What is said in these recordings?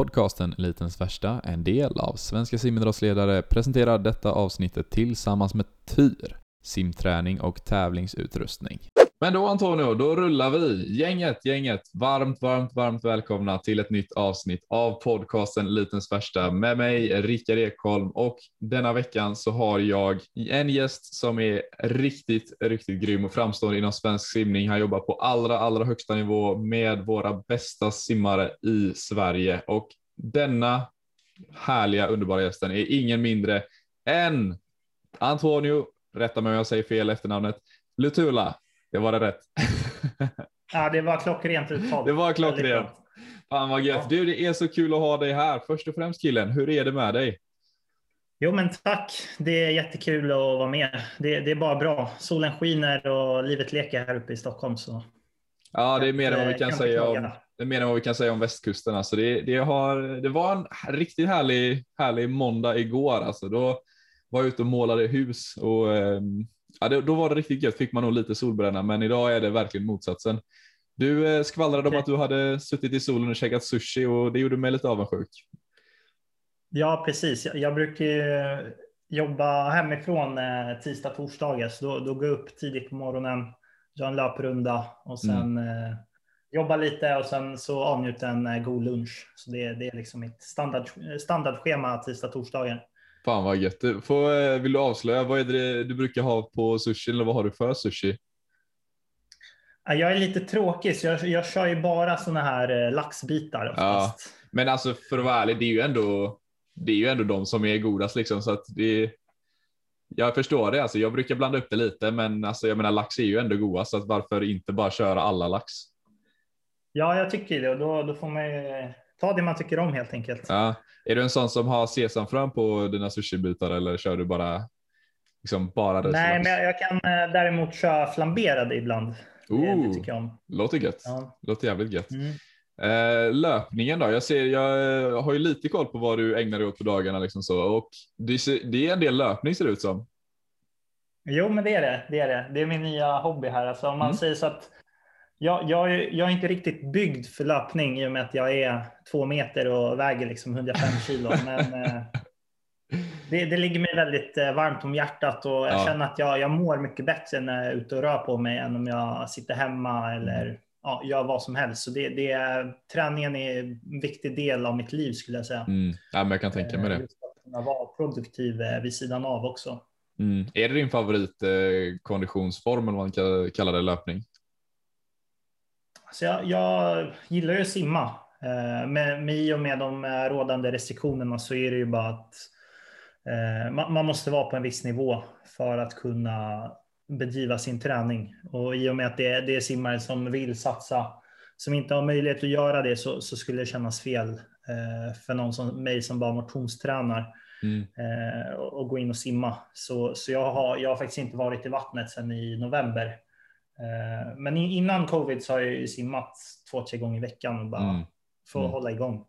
Podcasten Elitens Värsta, en del av Svenska simidrottsledare, presenterar detta avsnittet tillsammans med TYR, simträning och tävlingsutrustning. Men då Antonio, då rullar vi. Gänget, gänget, varmt, varmt, varmt välkomna till ett nytt avsnitt av podcasten Elitens Värsta med mig, Rickard Ekholm och denna veckan så har jag en gäst som är riktigt, riktigt grym och framstående inom svensk simning. Han jobbar på allra, allra högsta nivå med våra bästa simmare i Sverige och denna härliga, underbara gästen är ingen mindre än Antonio, rätta mig om jag säger fel efternamnet, Lutula. Det var det rätt. ja, det var klockrent uttal. Det var klockrent. Fan vad gött. Du, det är så kul att ha dig här. Först och främst killen, hur är det med dig? Jo, men tack. Det är jättekul att vara med. Det, det är bara bra. Solen skiner och livet leker här uppe i Stockholm. Så. Ja, det är mer än vad vi kan, kan säga om. Det är mer än vad vi kan säga om västkusten. Alltså det, det, har, det var en riktigt härlig, härlig måndag igår. Alltså då var jag ute och målade hus och um, ja, det, då var det riktigt gött, fick man nog lite solbränna, men idag är det verkligen motsatsen. Du eh, skvallrade okay. om att du hade suttit i solen och käkat sushi och det gjorde mig lite avundsjuk. Ja, precis. Jag, jag brukar jobba hemifrån eh, tisdag, torsdagar, så då, då går jag upp tidigt på morgonen, gör en löprunda och sen mm. eh, jobba lite och sen så avnjuta en eh, god lunch. Så det, det är liksom mitt standard, standardschema tisdag, torsdagar. Fan vad gött. Får, eh, vill du avslöja, vad är det du brukar ha på sushi eller vad har du för sushi? Jag är lite tråkig så jag, jag kör ju bara såna här eh, laxbitar oftast. Ja, men alltså för att vara ärlig, det är ju ändå, det är ju ändå de som är godast liksom så att det jag förstår det, alltså jag brukar blanda upp det lite, men alltså jag menar lax är ju ändå godast, så att varför inte bara köra alla lax? Ja, jag tycker det och då, då får man ju ta det man tycker om helt enkelt. Ja. Är du en sån som har sesamfrön på dina sushibitar eller kör du bara liksom bara Nej, men jag kan eh, däremot köra flamberade ibland. Ooh, det tycker jag om. Låter gött. Ja. Låter jävligt gött. Mm. Eh, löpningen då? Jag ser, jag har ju lite koll på vad du ägnar dig åt på dagarna liksom så och det, det är en del löpning ser det ut som. Jo, men det är det. Det är det. Det är min nya hobby här. Alltså, om man mm. säger så att jag, jag, jag är inte riktigt byggd för löpning i och med att jag är två meter och väger liksom 105 kilo. Men eh, det, det, ligger mig väldigt eh, varmt om hjärtat och jag ja. känner att jag, jag mår mycket bättre när jag är ute och rör på mig än om jag sitter hemma eller ja, gör vad som helst. Så det, det träningen är en viktig del av mitt liv skulle jag säga. Mm. Ja, men jag kan tänka mig det. Just att kunna vara produktiv vid sidan av också. Mm. Är det din favorit eh, konditionsform om man kan kalla det löpning? Så jag, jag gillar ju att simma. Eh, men i och med de rådande restriktionerna så är det ju bara att eh, man, måste vara på en viss nivå för att kunna bedriva sin träning. Och i och med att det, det är simmare som vill satsa, som inte har möjlighet att göra det, så, så skulle det kännas fel eh, för någon som mig som bara motionstränar. Mm. Eh, och gå in och simma. Så, så jag, har, jag har faktiskt inte varit i vattnet sedan i november. Eh, men innan covid så har jag ju simmat två, tre gånger i veckan och bara mm. få mm. hålla igång.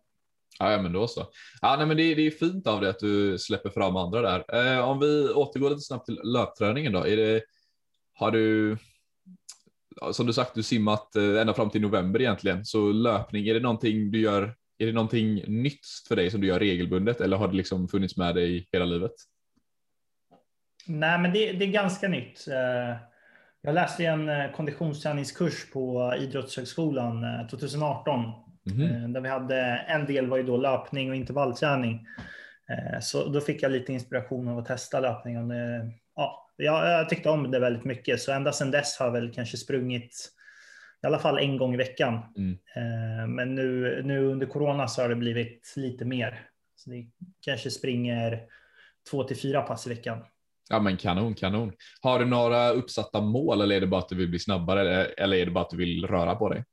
Ja, men då så. Ja, nej, men det, det är fint av dig att du släpper fram andra där. Eh, om vi återgår lite snabbt till löpträningen då. Är det, har du, som du sagt, du simmat eh, ända fram till november egentligen. Så löpning, är det någonting du gör? Är det någonting nytt för dig som du gör regelbundet eller har det liksom funnits med dig hela livet? Nej, men det, det är ganska nytt. Eh, jag läste en eh, konditionsträningskurs på Idrottshögskolan 2018. Mm. Där vi hade en del var ju då löpning och intervallträning. Eh, så då fick jag lite inspiration av att testa löpning. Ja, jag tyckte om det väldigt mycket, så ända sedan dess har jag väl kanske sprungit i alla fall en gång i veckan. Mm. Men nu, nu under corona så har det blivit lite mer. Så det kanske springer två till fyra pass i veckan. Ja men kanon, kanon. Har du några uppsatta mål eller är det bara att du vill bli snabbare eller, eller är det bara att du vill röra på dig?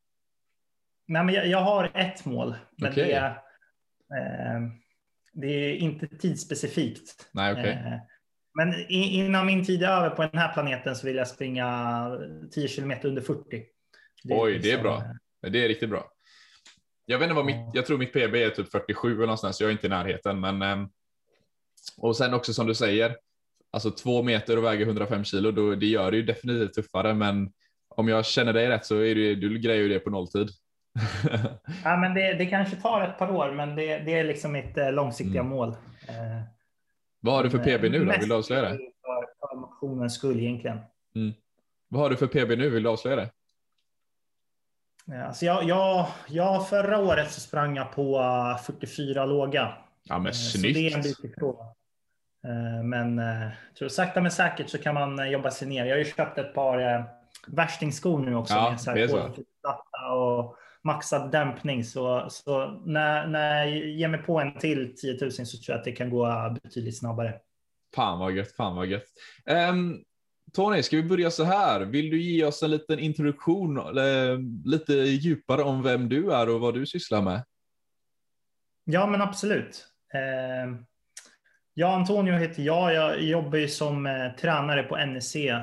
Nej, men jag, jag har ett mål, men okay. det, är, eh, det är inte tidsspecifikt. Nej, okay. eh, men innan min tid är över på den här planeten så vill jag springa 10 kilometer under 40. Det Oj, det är liksom, bra. Eh, det är riktigt bra. Jag vet inte vad mitt, jag tror mitt PB är typ 47 eller någonstans, så jag är inte i närheten, men ehm, och sen också som du säger, alltså två meter och väger 105 kilo, då, det gör det ju definitivt tuffare. Men om jag känner dig rätt så är det, du grejer ju det på nolltid. ja, men det, det kanske tar ett par år, men det, det är liksom mitt eh, långsiktiga mm. mål. Eh, Vad har du för PB nu då? Vill du avslöja det? För, för motionens skull egentligen. Mm. Vad har du för PB nu? Vill du avslöja det? Alltså jag, jag, jag, förra året så sprang jag på 44 låga. Ja, men snyggt. Så det är en bit ifrån. Men tror sakta men säkert så kan man jobba sig ner. Jag har ju köpt ett par värstingskor nu också. Ja, med så här och maxad dämpning. Så, så när, när jag ger mig på en till 10 000 så tror jag att det kan gå betydligt snabbare. Fan vad gött, fan vad gött. Um, Tony, ska vi börja så här? Vill du ge oss en liten introduktion, lite djupare om vem du är och vad du sysslar med? Ja, men absolut. Uh, Ja, Antonio heter jag. Jag jobbar ju som eh, tränare på NEC eh,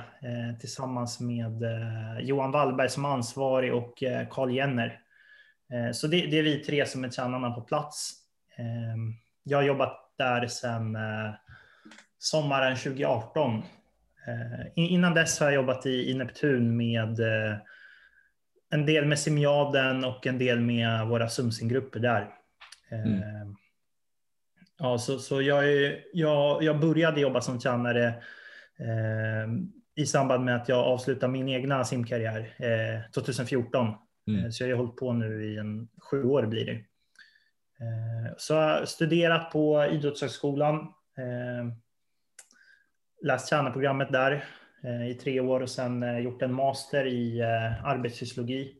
tillsammans med eh, Johan Wallberg som ansvarig och eh, Carl Jenner. Eh, så det, det, är vi tre som är tränarna på plats. Eh, jag har jobbat där sedan sommaren 2018. innan dess har jag jobbat i, i Neptun med en del med Simiaden och en del med våra Sumsinggrupper där. Mm. Ja, så, så jag, är, jag, jag började jobba som tränare eh, i samband med att jag avslutade min egna simkarriär eh, 2014. Mm. Eh, så jag har hållit på nu i en sju år blir det. Eh, så jag har studerat på Idrottshögskolan. Eh, läst tränarprogrammet där i tre år och sen gjort en master i arbetsfysiologi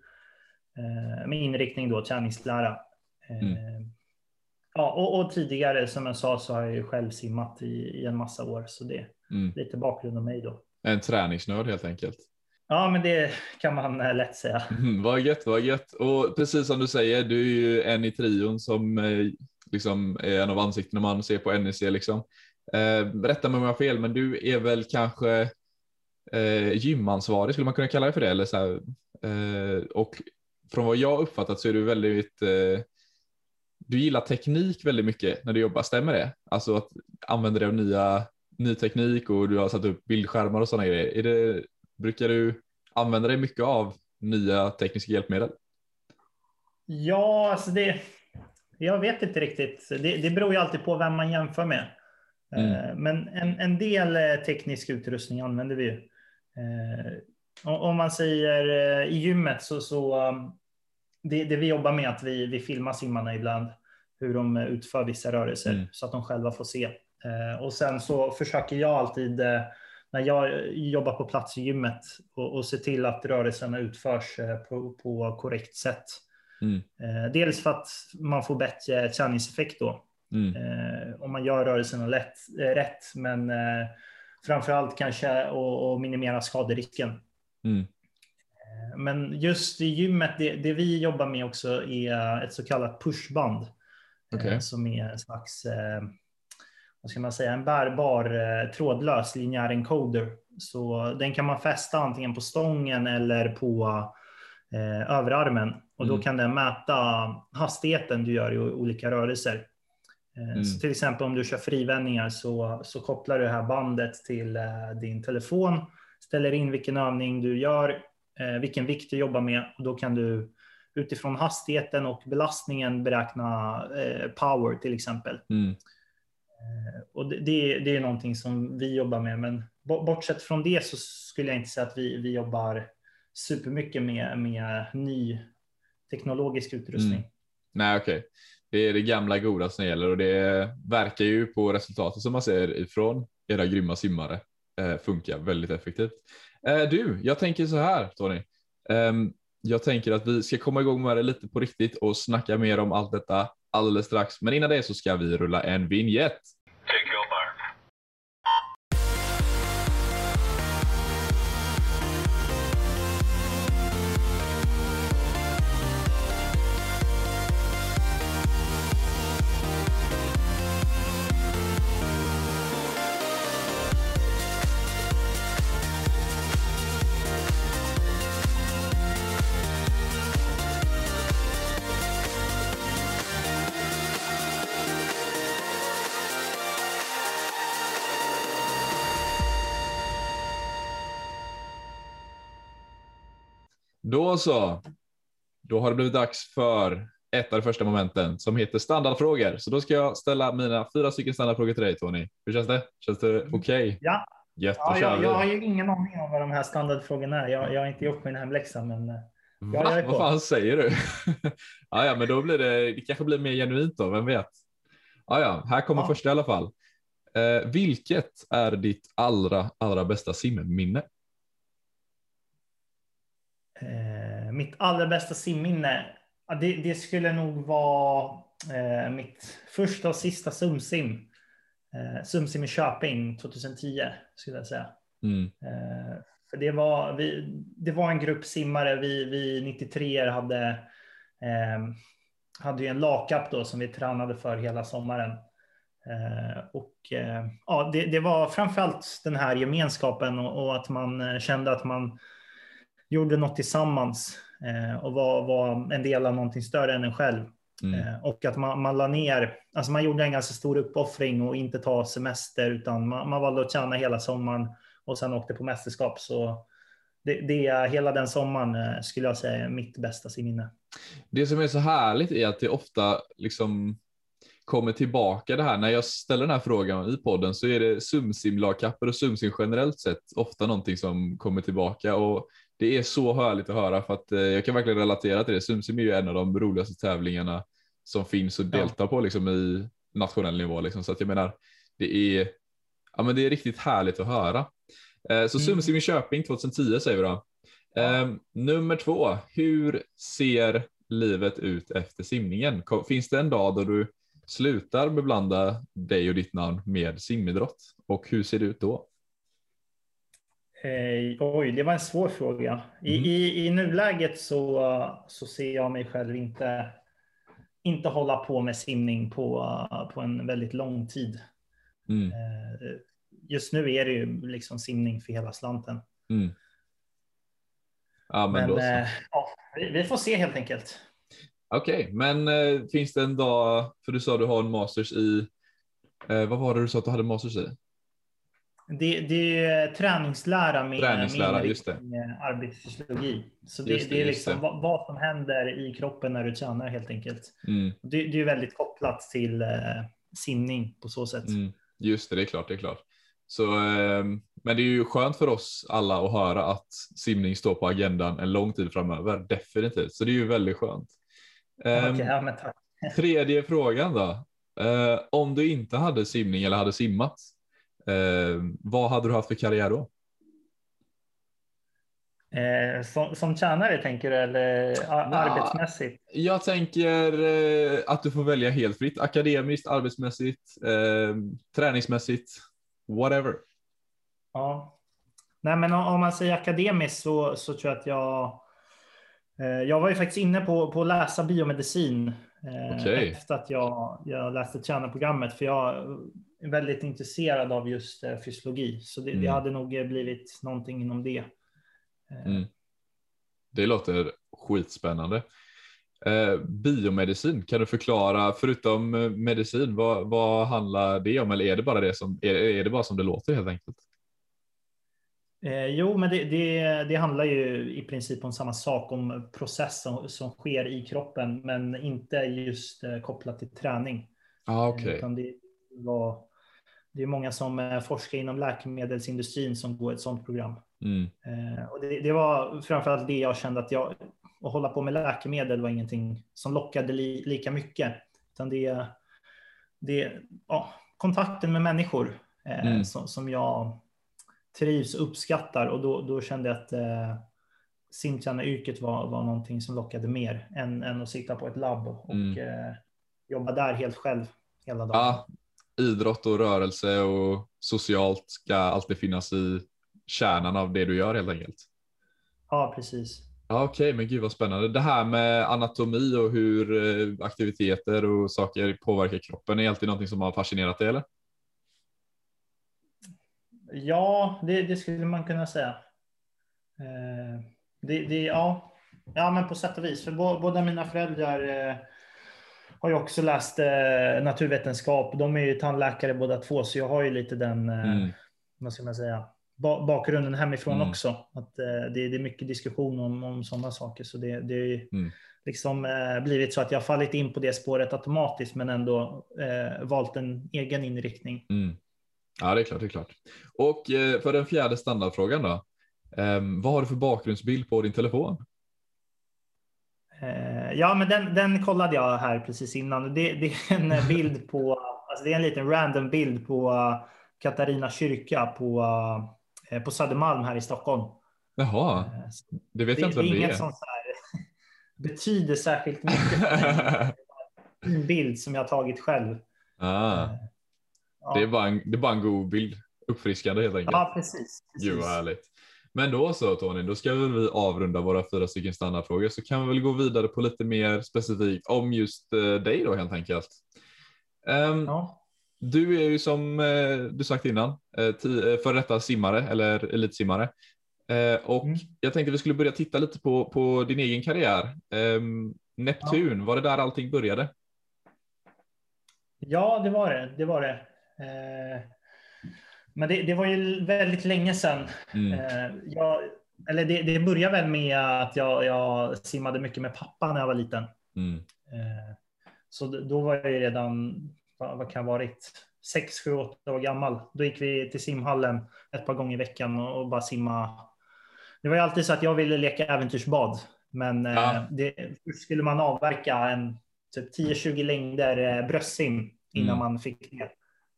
med inriktning då träningslära. Mm. Ja, och, och, tidigare som jag sa så har jag ju själv simmat i, i en massa år, så det är mm. lite bakgrund om mig då. En träningsnörd helt enkelt. Ja, men det kan man eh, lätt säga. Mm, vad gött, vad gött. Och precis som du säger, du är ju en i trion som eh, liksom är en av ansiktena man ser på NEC liksom. Eh, rätta mig om jag har fel, men du är väl kanske eh, gymansvarig, skulle man kunna kalla det för det? Eller så här, eh, och från vad jag uppfattat så är du väldigt eh, du gillar teknik väldigt mycket när du jobbar, stämmer det? Alltså att använda dig av nya, ny teknik och du har satt upp bildskärmar och sådana grejer. Är det, brukar du använda dig mycket av nya tekniska hjälpmedel? Ja, alltså det, jag vet inte riktigt. Det, det beror ju alltid på vem man jämför med. Mm. Eh, men en, en del eh, teknisk utrustning använder vi ju. Eh, om man säger i gymmet så, så det, det, vi jobbar med är att vi, vi filmar simmarna ibland, hur de utför vissa rörelser mm. så att de själva får se. Eh, och sen så försöker jag alltid eh, när jag jobbar på plats i gymmet och, och se till att rörelserna utförs eh, på, på korrekt sätt. Mm. Eh, dels för att man får bättre träningseffekt då. Mm. Eh, om man gör rörelserna lätt, eh, rätt, men framför allt kanske att minimera skaderisken. Mm. Men just i gymmet, det, det, vi jobbar med också är ett så kallat pushband. Okay. Eh, som är en slags, eh, vad ska man säga, en bärbar eh, trådlös linjär encoder. Så den kan man fästa antingen på stången eller på överarmen. Och då mm. kan den mäta hastigheten du gör i olika rörelser. Mm. Så till exempel om du kör frivändningar så, så kopplar du det här bandet till din telefon, ställer in vilken övning du gör vilken vikt du jobbar med och då kan du utifrån hastigheten och belastningen beräkna eh, power till exempel. Mm. Eh, och det, det, det, är någonting som vi jobbar med, men bortsett från det så skulle jag inte säga att vi, vi jobbar supermycket med, med ny teknologisk utrustning. Mm. Nej, okej. Okay. Det är det gamla goda som gäller och det verkar ju på resultatet som man ser ifrån era grymma simmare eh, funkar väldigt effektivt. Eh, du, jag tänker så här Tony. Um, jag tänker att vi ska komma igång med det lite på riktigt och snacka mer om allt detta alldeles strax. Men innan det så ska vi rulla en vignett. Då så. Då har det blivit dags för ett av de första momenten som heter standardfrågor. Så då ska jag ställa mina fyra stycken standardfrågor till dig Tony. Hur känns det? Känns det okej? Okay? Ja. Gött, ja jag, jag, har ju ingen aning om vad de här standardfrågorna är. Jag, jag har inte gjort min hemläxa, men eh, Va? Vad fan säger du? ja, ja, men då blir det, det kanske blir mer genuint då, vem vet? Ja, ja, här kommer ja. första i alla fall. Eh, vilket är ditt allra, allra bästa simminne? Eh, mitt allra bästa simminne? Det, det, skulle nog vara eh, mitt första och sista sumsim. Eh, sumsim i Köping 2010 skulle jag säga. Mm. Eh, för det var, vi, det var en grupp simmare. Vi, vi 93 hade, eh, hade ju en lakapp då som vi tränade för hela sommaren. Eh, och eh, ja, det, det var framförallt den här gemenskapen och, och, att man kände att man gjorde något tillsammans och var, var en del av någonting större än en själv. Mm. Och att man, man la ner, alltså man gjorde en ganska stor uppoffring och inte ta semester utan man, man valde att tjäna hela sommaren och sen åkte på mästerskap. Så det, det hela den sommaren skulle jag säga är mitt bästa minne. Det som är så härligt är att det ofta liksom kommer tillbaka det här. När jag ställer den här frågan i podden så är det sumsimlagkapper och sumsim generellt sett ofta någonting som kommer tillbaka och det är så härligt att höra för att eh, jag kan verkligen relatera till det. Sumsim är ju en av de roligaste tävlingarna som finns att delta ja. på liksom i nationell nivå liksom. Så att jag menar, det är, ja men det är riktigt härligt att höra. Eh, så mm. Sumsim i Köping 2010 säger vi då. Eh, nummer två, hur ser livet ut efter simningen? Finns det en dag då du slutar beblanda dig och ditt namn med simidrott och hur ser det ut då? Eh, oj, det var en svår fråga. I, mm. i, i nuläget så, så ser jag mig själv inte, inte hålla på med simning på, på en väldigt lång tid. Mm. Eh, just nu är det ju liksom simning för hela slanten. Mm. Ja, men, men eh, ja, vi, vi, får se helt enkelt. Okej, okay, men eh, finns det en dag, för du sa du har en masters i, vad var det du sa att du hade masters i? Det, det är träningslära med, träningslära, med, arbetsfysiologi. Så det, det, det är liksom vad, vad, som händer i kroppen när du tränar helt enkelt. Mm. Det, är väldigt kopplat till eh, simning på så sätt. Mm. Just det, det är klart, det är klart. Så, eh, men det är ju skönt för oss alla att höra att simning står på agendan en lång tid framöver, definitivt. Så det är ju väldigt skönt. Um, okay, ja, tredje frågan då. Uh, om du inte hade simning eller hade simmat, uh, vad hade du haft för karriär då? Eh, som, som tjänare tänker du eller ja, arbetsmässigt? Jag tänker eh, att du får välja helt fritt. Akademiskt, arbetsmässigt, eh, träningsmässigt, whatever. Ja. Nej, men om, om man säger akademiskt så, så tror jag att jag Eh, jag var ju faktiskt inne på, på att läsa biomedicin eh, okay. efter att jag, jag läste tränarprogrammet. För jag väldigt intresserad av just eh, fysiologi. Så det, mm. det hade nog blivit någonting inom det. Mm. Det låter skitspännande. Eh, biomedicin, kan du förklara, förutom medicin, vad, vad handlar det om? Eller är det bara det som, är, är det bara som det låter helt enkelt? Eh, jo, men det, det, det, handlar ju i princip om samma sak, om processen som sker i kroppen, men inte just eh, kopplat till träning. Ah, okay. Utan det, var, det är många som eh, forskar inom läkemedelsindustrin som går ett sådant program. Mm. Eh, och det, det, var framförallt det jag kände att jag, att hålla på med läkemedel var ingenting som lockade li, lika mycket. Utan det, det ja, kontakten med människor eh, mm. som, som jag trivs och uppskattar och då, då kände jag att eh, simtränaryrket var, var någonting som lockade mer än, än att sitta på ett labb och mm. eh, jobba där helt själv hela dagen. Ja, idrott och rörelse och socialt ska alltid finnas i kärnan av det du gör helt enkelt. Ja, precis. Ja, Okej, okay, men gud vad spännande. Det här med anatomi och hur eh, aktiviteter och saker påverkar kroppen är alltid någonting som har fascinerat dig eller? Ja, det, det, skulle man kunna säga. Eh, det, det, ja. ja, men på sätt och vis. För båda mina föräldrar eh, har ju också läst eh, naturvetenskap. De är ju tandläkare båda två, så jag har ju lite den, mm. vad ska man säga, bakgrunden hemifrån mm. också. Att det, det, är mycket diskussion om, om sådana saker. Så det, det, mm. liksom eh, blivit så att jag fallit in på det spåret automatiskt men ändå eh, valt en egen inriktning. Mm. Ja, det är klart, det är klart. Och eh, för den fjärde standardfrågan då. Eh, vad har du för bakgrundsbild på din telefon? Eh, ja, men den, den kollade jag här precis innan. Det, det är en bild på, alltså det är en liten random bild på Katarina kyrka på, eh, på Södermalm här i Stockholm. Jaha, eh, det vet jag inte vem det är. Inget som så här, betyder särskilt mycket. en bild som jag tagit själv. Ah. Ja. Det, är bara en, det är bara en god bild. Uppfriskande helt enkelt. Ja, precis. precis. Gud vad härligt. Men då så Tony, då ska vi avrunda våra fyra stycken standardfrågor så kan vi väl gå vidare på lite mer specifikt om just uh, dig då helt enkelt. Um, ja. Du är ju som uh, du sagt innan uh, för detta simmare eller elitsimmare. och mm. jag tänkte vi skulle börja titta lite på, på din egen karriär. Um, Neptun, ja. var det där allting började? Ja, det var det. Det var det. Men det, det, var ju väldigt länge sedan. Mm. Eh, jag, eller det, det började väl med att jag, jag, simmade mycket med pappa när jag var liten. Mm. Eh, så då var jag ju redan, vad, kan ha varit, sex, sju, åtta år gammal. Då gick vi till simhallen ett par gånger i veckan och, bara simma. Det var ju alltid så att jag ville leka äventyrsbad. Men eh, ja. det, skulle man avverka en typ 10-20 längder bröstsim innan mm. man fick det.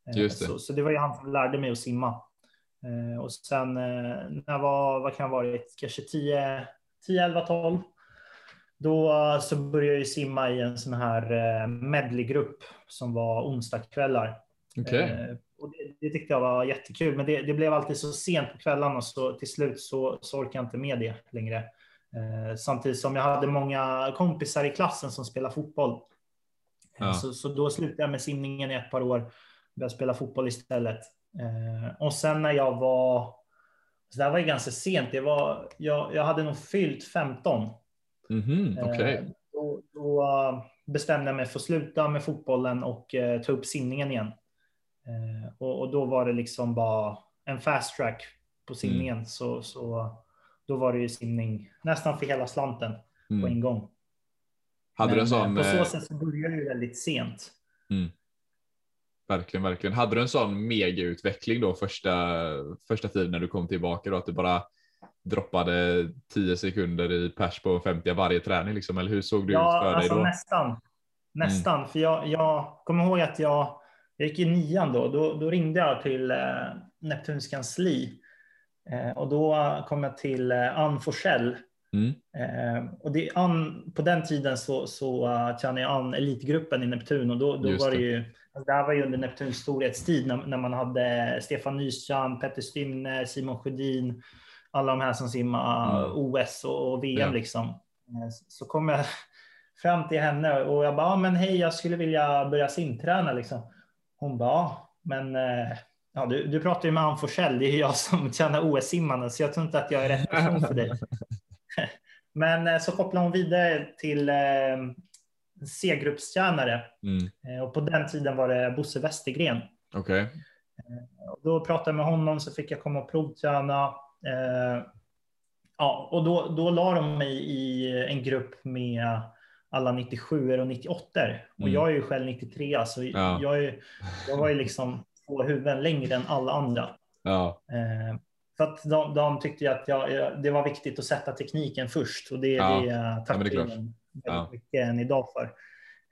Eh, Just det. Så, så, det var ju han som lärde mig att simma. Eh, och sen eh, när jag var, vad kan jag varit, kanske 10, 10, 11, 12. Då så började jag simma i en sån här medleygrupp som var onsdagskvällar. Okay. Och det, det, tyckte jag var jättekul, men det, det, blev alltid så sent på kvällarna så till slut så, så orkade jag inte med det längre. samtidigt som jag hade många kompisar i klassen som spelade fotboll. Ja. Så, så då slutade jag med simningen i ett par år började spela fotboll istället. Eh, och sen när jag var, så det här var ju ganska sent, det var, jag, jag hade nog fyllt 15. Mm -hmm, okay. eh, då, då, bestämde jag mig för att sluta med fotbollen och eh, ta upp simningen igen. Eh, och, och, då var det liksom bara en fast track på simningen. Mm. Så, så då var det ju simning nästan för hela slanten mm. på en gång. Hade Men, du sån, på så eh, sätt så började det väldigt sent. Mm. Verkligen, verkligen. Hade du en sån megautveckling då första, första tiden när du kom tillbaka då att du bara droppade 10 sekunder i pers på 50 varje träning liksom? Eller hur såg det ja, ut för alltså dig då? Nästan, nästan. Mm. För jag, jag kommer ihåg att jag, jag gick i nian då, då, då ringde jag till eh, Neptuns kansli eh, och då kom jag till eh, Ann Forsell Mm. Eh, och det, an, på den tiden så, så uh, kände jag an elitgruppen i Neptun och då, då var det, ju, det här var ju under Neptuns storhetstid när, när man hade Stefan Nystjärn, Petter Stymne, Simon Sjödin, alla de här som simmade mm. OS och, VM ja. liksom. Eh, så kom jag fram till henne och jag bara, men hej, jag skulle vilja börja simträna liksom. Hon bara, men eh, ja, du, du pratar ju med Ann Forsell, det är ju jag som tjänar OS-simmarna, så jag tror inte att jag är rätt person för dig. Men eh, så kopplar hon vidare till eh, C-gruppstjänare. Mm. Eh, och på den tiden var det Bosse Westergren. Okay. Då pratade jag med honom så fick jag komma och provträna. Ja, och då, då la de mig i en grupp med alla 97 och 98 och mm. jag är ju själv 93 så ja. jag, är, jag var ju liksom två huvuden längre än alla andra. Ja. För att de, de tyckte att jag, det var viktigt att sätta tekniken först och det, ja. det tackar ja, ja. mycket än idag för.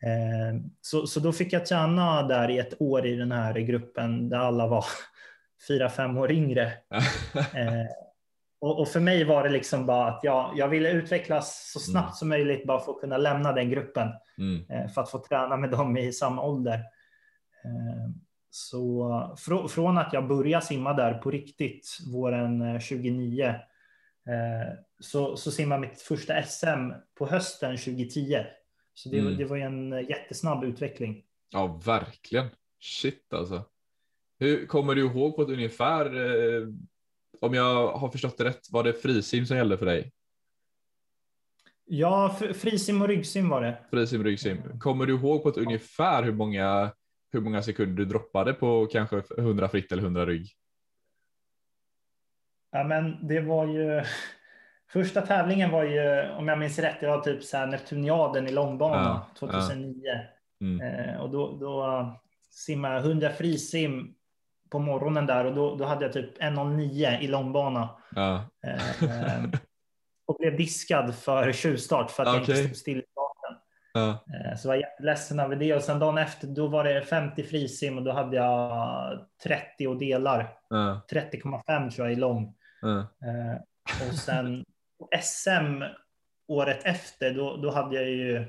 Eh, så, så då fick jag tjäna där i ett år i den här gruppen där alla var fyra, fem år yngre. eh, och, och, för mig var det liksom bara att jag, jag ville utvecklas så snabbt mm. som möjligt bara för att kunna lämna den gruppen. Mm. Eh, för att få träna med dem i samma ålder. Så fr från att jag började simma där på riktigt våren 29 eh, eh, så, så simmade mitt första SM på hösten 2010. Så det, mm. det var ju en jättesnabb utveckling. Ja, verkligen. Shit alltså. Hur kommer du ihåg på ett ungefär, eh, om jag har förstått det rätt, var det frisim som gällde för dig? Ja, frisim och ryggsim var det. Frisim och ryggsim. Kommer du ihåg på ett ungefär hur många hur många sekunder du droppade på kanske 100 fritt eller 100 rygg? Ja, men det var ju. Första tävlingen var ju, om jag minns rätt, det var typ så här Neptuniaden i långbana Ja, 2009. Mm. Eh, och då, då simmade jag 100 frisim på morgonen där och då, då hade jag typ 1,09 i långbana. Ja. Eh, och blev diskad för tjuvstart för att jag Okej. inte stod still i starten. Ja. Eh, Så jag var jätteledsen över det. Och sen dagen efter, då var det 50 frisim och då hade jag 30 och delar. Ja. 30,5 tror jag i lång. Eh, Och sen SM året efter, då, då hade jag ju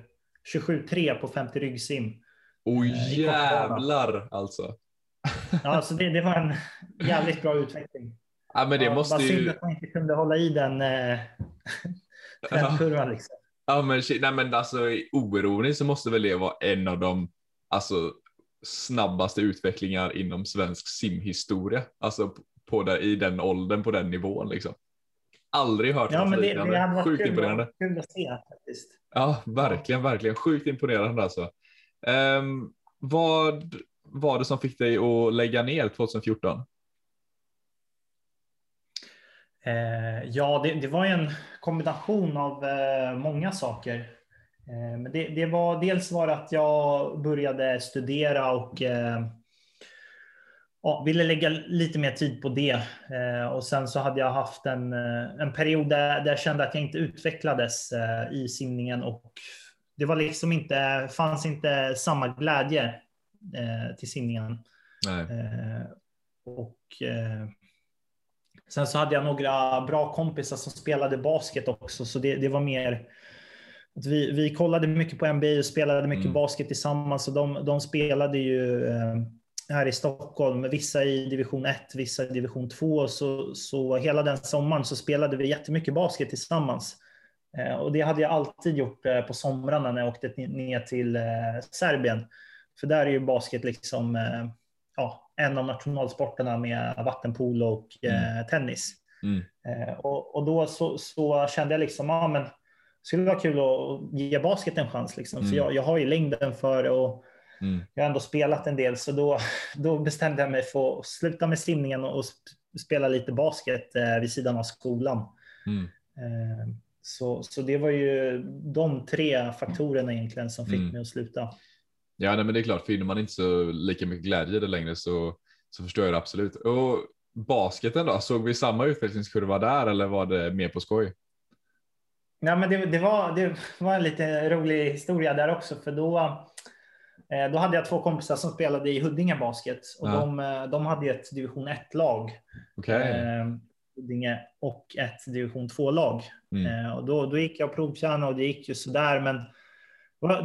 27,3 på 50 ryggsim. Oj Eh, i kortbana. jävlar alltså. Ja, så det, det var en jävligt bra utveckling. Ja men det Ja, måste bara synd ju. att man inte kunde hålla i den eh, trendkurvan. Liksom. Ja men nej men alltså oironiskt så måste väl det vara en av de alltså snabbaste utvecklingar inom svensk simhistoria. Alltså på det, i den åldern på den nivån liksom. Aldrig hört Ja, något men det, liknande. det hade varit Sjukt kul, imponerande. kul att se faktiskt. Ja, verkligen, verkligen. Sjukt imponerande alltså. Ehm, vad var det som fick dig att lägga ner 2014? Eh, ja, det, det var en kombination av eh, många saker. Eh, men det, det var dels var att jag började studera och eh, ja, ville lägga lite mer tid på det. Eh, och sen så hade jag haft en, eh, en period där, där jag kände att jag inte utvecklades eh, i simningen och det var liksom inte, fanns inte samma glädje eh, till simningen. Och sen så hade jag några bra kompisar som spelade basket också, så det, det var mer vi, vi kollade mycket på NBA och spelade mycket Mm. basket tillsammans. Och de, de spelade ju här i Stockholm, vissa i division 1, vissa i division 2. Så, så hela den sommaren så spelade vi jättemycket basket tillsammans. Eh, och det hade jag alltid gjort eh, på somrarna när jag åkte ner till eh, Serbien. För där är ju basket liksom ja, en av nationalsporterna med vattenpolo och eh, tennis. Mm. Och, och då så, så kände jag liksom, ja men skulle vara kul att ge basket en chans liksom. Mm. För jag, jag har ju längden för det och Mm. jag har ändå spelat en del. Så då, då bestämde jag mig för att sluta med simningen och sp- spela lite basket eh, vid sidan av skolan. Mm. Eh, så, så det var ju de tre faktorerna egentligen som fick Mm. mig att sluta. Ja, nej, men det är klart, finner man inte så lika mycket glädje i det längre så, så förstår jag det absolut. Och basketen då, såg vi samma utvecklingskurva där eller var det mer på skoj? Ja, men det, det, var, det var en lite rolig historia där också, för då, då hade jag två kompisar som spelade i Huddinge Basket och Ja. de, eh, de hade ett division 1-lag, Okej. eh, Huddinge, och ett division 2-lag. Mm. Eh, och då, då gick jag och provtränade och det gick ju sådär, men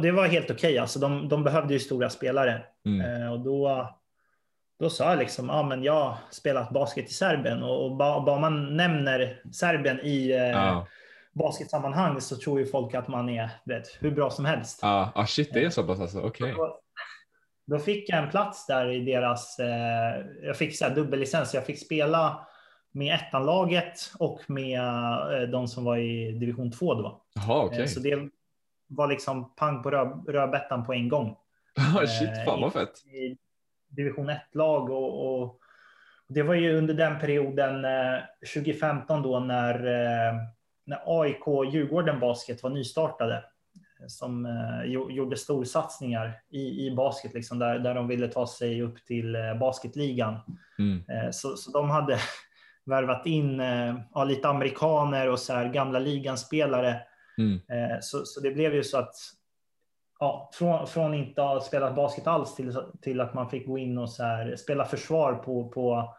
det var- helt okej. Alltså, de, de behövde ju stora spelare. Mm. Eh, och då, då sa jag liksom, ja men jag har spelat basket i Serbien och, och bara, bara man nämner Serbien i eh, Ja, basketsammanhang så tror ju folk att man är vet, hur bra som helst. ja, ah, shit, det är så pass alltså. Okej. Då, då fick jag en plats där i deras, eh, jag fick så här dubbellicens, jag fick spela med ettanlaget och med eh, de som var i division 2 då. Jaha, Eh, okej. Så det var liksom pang på röd, rödbetan på en gång. Ah, shit, fan vad fett. i division 1-lag. Och, och det var ju under den perioden eh, 2015 då när, eh, när AIK Djurgården Basket var nystartade. eh, Som eh, gjo- gjorde storsatsningar i, i basket, liksom, där, där de ville ta sig upp till eh, basketligan. Mm. Eh, så, så de hade värvat in eh, lite amerikaner och så här gamla liganspelare Mm. Så, så det blev ju så att ja, från, från inte ha spelat basket alls till, till att man fick gå in och så här, spela försvar på, på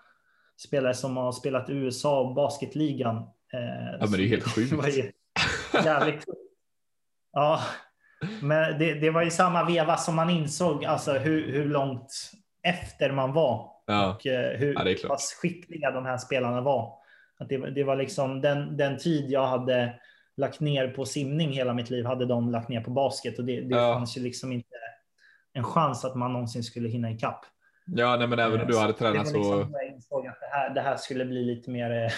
spelare som har spelat USA och basketligan. Eh, Ja, men det är helt så sjukt. jävligt. Ja, men det, det var ju samma veva som man insåg alltså hur, hur långt efter man var Ja, och eh, hur Ja, pass skickliga de här spelarna var. Att det, det var liksom den, den tid jag hade lagt ner på simning hela mitt liv hade de lagt ner på basket och det, det Ja. fanns ju liksom inte en chans att man någonsin skulle hinna ikapp. ja nej, men även om du Eh, hade så tränat det var så. liksom jag insåg att det här, det här skulle bli lite mer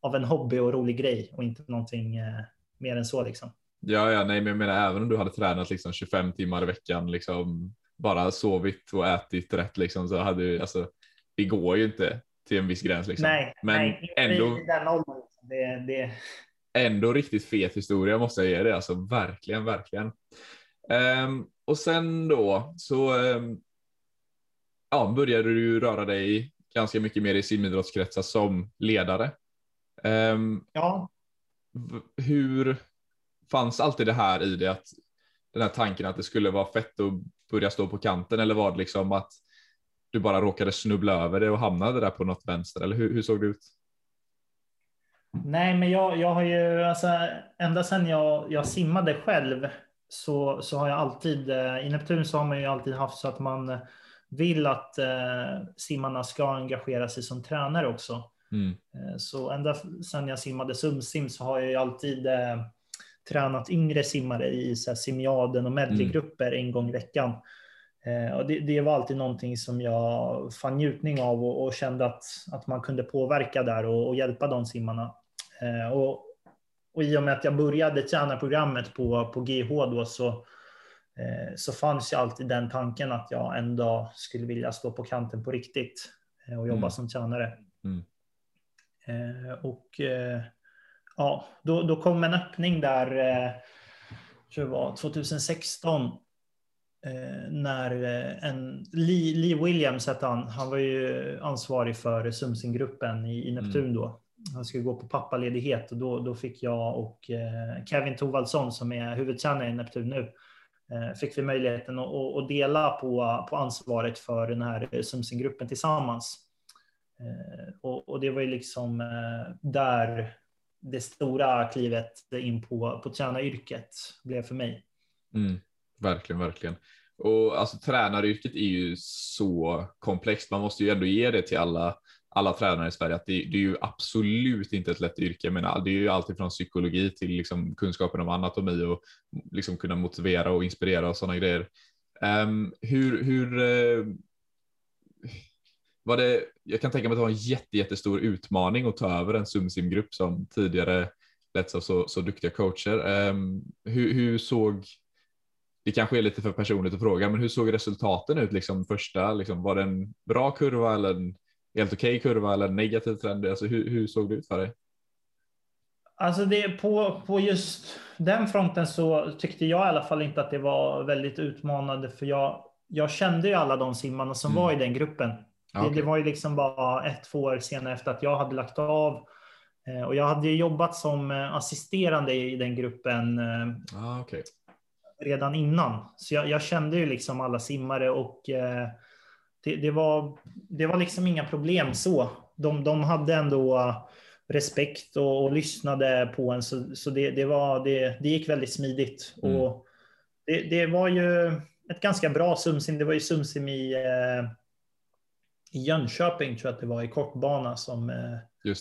av en hobby och rolig grej och inte någonting eh, mer än så liksom. Ja, ja, nej, men jag menar även om du hade tränat liksom 25 timmar i veckan, liksom bara sovit och ätit rätt, liksom så hade du alltså. Det går ju inte till en viss gräns liksom. nej, men nej, ändå- i den åldern. Det, det, ändå riktigt fet historia måste jag ge det, alltså verkligen, verkligen. Um, och sen då så um, ja, började du röra dig ganska mycket mer i simidrottskretsar som ledare. Um, ja. Hur fanns alltid det här i det att den här tanken att det skulle vara fett att börja stå på kanten eller var det liksom att du bara råkade snubbla över det och hamnade där på något vänster eller hur, hur såg det ut? Nej, men jag, jag har ju alltså ända sedan jag, jag simmade själv så, så har jag alltid eh, i Neptun så har man ju alltid haft så att man vill att eh, simmarna ska engagera sig som tränare också. Mm. Eh, så ända sedan jag simmade sumsim så har jag ju alltid eh, tränat yngre simmare i så här, simiaden och medleygrupper mm. en gång i veckan. Eh, och det, det, var alltid någonting som jag fann njutning av och, och kände att, att man kunde påverka där och, och hjälpa de simmarna. Eh, och, och i och med att jag började tränarprogrammet på, på GH då så, eh, så fanns ju alltid den tanken att jag en dag skulle vilja stå på kanten på riktigt eh, och jobba mm. som tränare. Mm. Eh, och eh, ja, då, då kom en öppning där, eh, tror jag var 2016, eh, när en Lee, Lee Williams hette han, han var ju ansvarig för Sumsinggruppen i, i Neptun mm. då. Han skulle gå på pappaledighet och då, då fick jag och Kevin Tovaldsson som är huvudtränare i Neptun nu, fick vi möjligheten att, att dela på, på ansvaret för den här Sumsinggruppen tillsammans. Eh, och, och, det var ju liksom eh, där det stora klivet in på, på tränaryrket blev för mig. Mm, verkligen, verkligen. Och alltså tränaryrket är ju så komplext. Man måste ju ändå ge det till alla, alla tränare i Sverige att det, det är ju absolut inte ett lätt yrke. Men det är ju alltid från psykologi till liksom kunskapen om anatomi och liksom kunna motivera och inspirera och sådana grejer. Um, hur, hur, uh, var det, jag kan tänka mig att det var en jätte, jättestor utmaning att ta över en Sumsim-grupp som tidigare letts av så, så duktiga coacher. Um, hur, hur, såg, det kanske är lite för personligt att fråga, men hur såg resultaten ut liksom första, liksom, var det en bra kurva eller en helt okej okay kurva eller en negativ trend? Alltså hur, hur såg det ut för dig? Alltså det, på, på just den fronten så tyckte jag i alla fall inte att det var väldigt utmanande för jag, jag kände ju alla de simmarna som mm. var i den gruppen. Okay. Det, det, var ju liksom bara ett, två år senare efter att jag hade lagt av. Eh, och jag hade jobbat som eh, assisterande i den gruppen eh, ah, okay. redan innan. Så jag, jag, kände ju liksom alla simmare och det, det, var, det var liksom inga problem så. De, de hade ändå respekt och, och lyssnade på en, så, så det, det, var, det, det gick väldigt smidigt. Mm. Och det, det var ju ett ganska bra Sumsim. Det var ju Sumsim i i Jönköping tror jag att det var i kortbana som eh,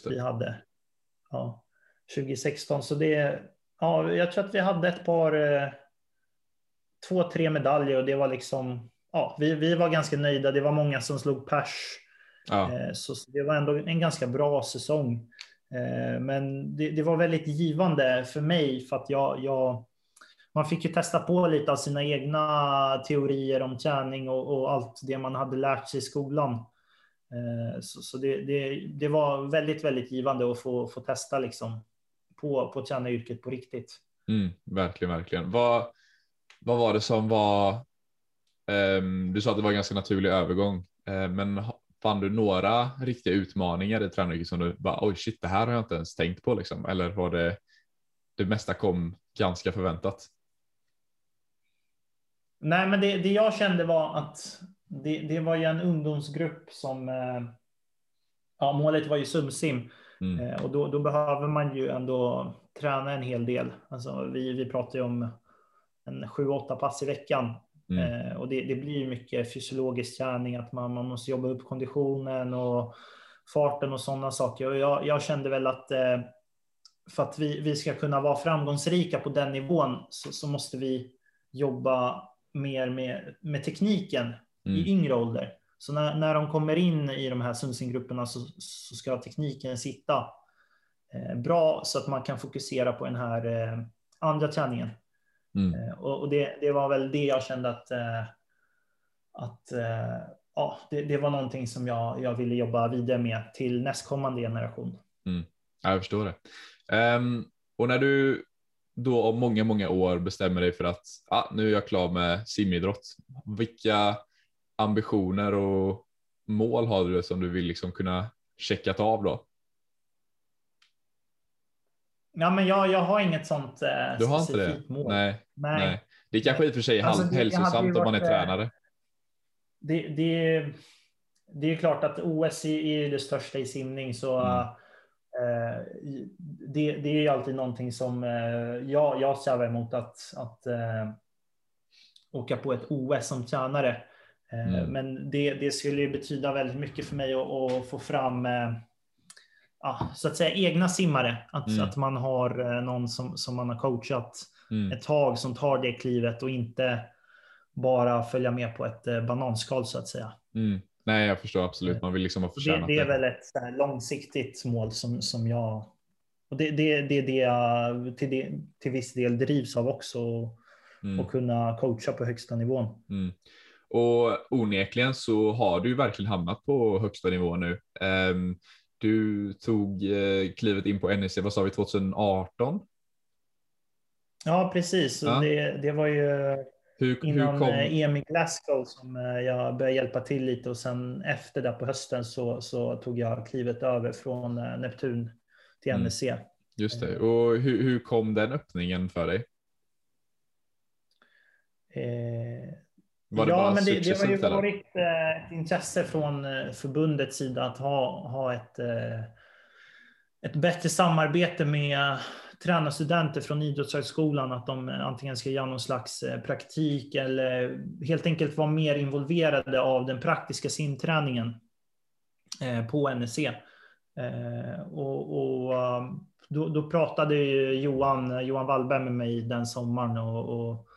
vi hade. Ja, 2016. Så det, ja, jag tror att vi hade ett par, eh, två, tre medaljer och det var liksom, ja, vi, vi var ganska nöjda. Det var många som slog pers. Ja. Eh, så, så, det var ändå en ganska bra säsong. Men det, det, var väldigt givande för mig för att jag, jag man fick ju testa på lite av sina egna teorier om träning och, och, allt det man hade lärt sig i skolan. Eh, så, så det, det, det, var väldigt, väldigt givande att få, få testa liksom på, på tränaryrket på riktigt. Mm, verkligen, verkligen. Vad, vad var det som var? Um, du sa att det var en ganska naturlig övergång, uh, men fann du några riktiga utmaningar i tränaryrket som du bara oj shit, det här har jag inte ens tänkt på liksom, eller var det det mesta kom ganska förväntat? Nej, men det, det jag kände var att det, det var ju en ungdomsgrupp som, eh, ja, målet var ju sumsim. Mm. Eh, och då, då, behöver man ju ändå träna en hel del. Alltså, vi, vi pratar ju om en sju, åtta pass i veckan. Mm. Eh, och det, det, blir mycket fysiologisk träning, att man, man måste jobba upp konditionen och farten och sådana saker. Och jag, jag kände väl att eh, för att vi, vi ska kunna vara framgångsrika på den nivån så, så måste vi jobba mer med, med tekniken mm. i yngre ålder. Så när, när de kommer in i de här Sundsinggrupperna så, så ska tekniken sitta eh, bra så att man kan fokusera på den här eh, andra träningen. Mm. Eh, och, och det, det, var väl det jag kände att, eh, att eh, ja, det, det, var någonting som jag, jag ville jobba vidare med till nästkommande generation. Mm. jag förstår det. Um, Och när du då om många, många år bestämmer dig för att ah, nu är jag klar med simidrott. Vilka ambitioner och mål har du som du vill liksom kunna checkat av då? Ja, men jag, jag har inget sånt eh, Du har inte det? mål. Nej, nej. nej. Det är kanske i och för sig alltså, hälsosamt om man är eh, tränare. Det, det, det är klart att OS är det största i simning så mm. eh, det, det är alltid någonting som eh, jag, jag strävar emot att, att eh, åka på ett OS som tränare. Eh, mm. Men det, det skulle betyda väldigt mycket för mig att, att få fram eh, ja, så att säga egna simmare. Att, mm. att man har någon som, som man har coachat mm. ett tag som tar det klivet och inte bara följa med på ett bananskal så att säga. Mm. Nej, jag förstår absolut. Man vill liksom ha förtjänat det. Det är väl ett långsiktigt mål som, som jag... Och det, det, det är det jag till, det, till viss del drivs av också. Mm. Och kunna coacha på högsta nivån. Mm. Och onekligen så har du verkligen hamnat på högsta nivå nu. Um, du tog uh, klivet in på NEC, vad sa vi, 2018? Ja, precis. Ja. Det, det var ju hur, Innan hur kom... EM i Glasgow som eh, jag började hjälpa till lite och sen efter det på hösten så, så tog jag klivet över från eh, Neptun till mm. NEC. Just det. Och hur, hur kom den öppningen för dig? Eh, var det ja, men det, det har ju varit ett intresse från förbundets sida att ha, ha ett, ett bättre samarbete med tränarstudenter från Idrottshögskolan att de antingen ska göra någon slags eh, praktik eller helt enkelt vara mer involverade av den praktiska simträningen eh, på NEC. Eh, och, och då, då, pratade Johan, Johan Wallberg med mig den sommaren och, och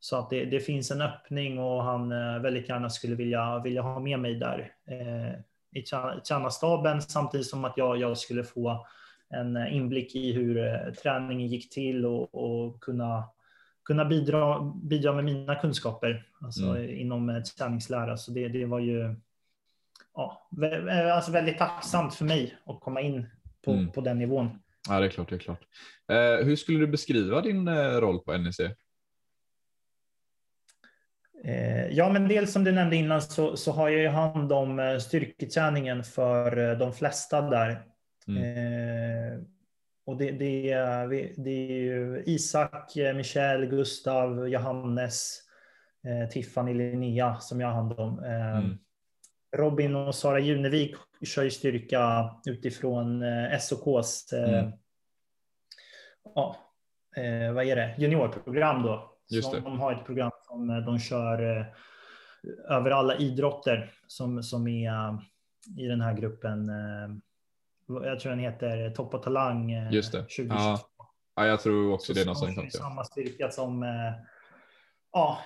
sa att det, det, finns en öppning och han väldigt gärna skulle vilja, vilja ha med mig där i tränarstaben samtidigt som att jag, jag skulle få en inblick i hur eh, träningen gick till och, och kunna, kunna bidra, bidra med mina kunskaper alltså mm. inom eh, träningslära. Så det, det var ju ja, eh, alltså väldigt tacksamt för mig att komma in på, mm. på den nivån. Ja, det är klart. Det är klart. Eh, hur skulle du beskriva din roll på NEC? Ja, men dels som du nämnde innan så, så har jag ju hand om styrketräningen för de flesta där. Mm. Eh, och det, det, är, det är ju Isak, Michel, Gustav, Johannes, eh, Tiffany, Linnea som jag har hand om. Eh, mm. Robin och Sara Junevik kör ju styrka utifrån eh, SOKs eh, mm. ja, eh, vad är det? juniorprogram då. Just det. De har ett program som eh, de kör eh, över alla idrotter som, som är i den här gruppen jag tror den heter Topp och Talang eh, Just det. 2022. Ja. ja, jag tror också så det är något sånt. Samma styrka som, eh, ja,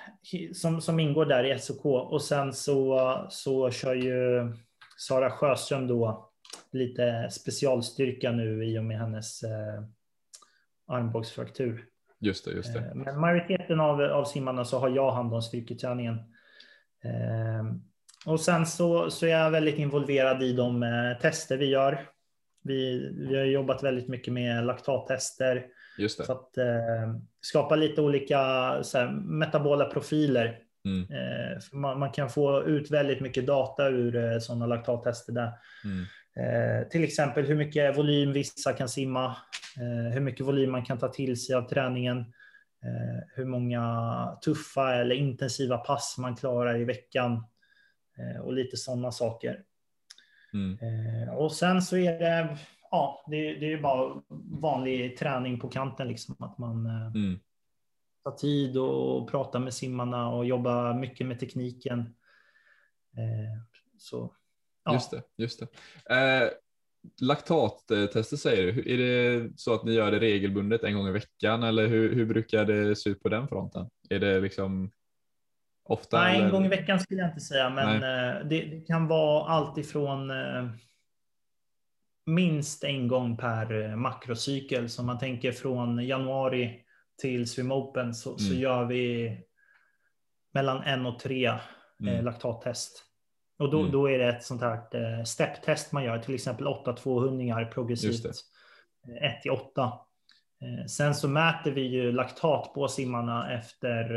som, som ingår där i SOK. Och sen så, så kör ju Sara Sjöström då lite specialstyrka nu i och med hennes eh, armbågsfraktur. Just det, just det. Eh, men majoriteten av, av simmarna så har jag hand om styrketräningen. Eh, och sen så, så är jag väldigt involverad i de eh, tester vi gör. Vi, vi har jobbat väldigt mycket med laktattester. Just det. För att eh, skapa lite olika här, metabola profiler. Mm. Eh, man, man, kan få ut väldigt mycket data ur eh, sådana laktattester där. Mm. Eh, till exempel hur mycket volym vissa kan simma, eh, hur mycket volym man kan ta till sig av träningen, eh, hur många tuffa eller intensiva pass man klarar i veckan och lite sådana saker. Mm. Och sen så är det, ja, det, det är bara vanlig träning på kanten, liksom att man mm. tar tid och pratar med simmarna och jobbar mycket med tekniken. Så, ja. Just det, just det. Eh, laktattester säger du, är det så att ni gör det regelbundet en gång i veckan eller hur, hur brukar det se ut på den fronten? Är det liksom Ofta, Nej, en gång i veckan skulle jag inte säga, men eh, det, det, kan vara allt ifrån eh, minst en gång per eh, makrocykel. Så man tänker från januari till Swim Open så, mm. så gör vi mellan en och tre mm. laktattest. Och då, mm. då är det ett sånt här stepptest man gör, till exempel 8-2 hundingar progressivt. 1 till 8. Sen så mäter vi ju laktat på simmarna efter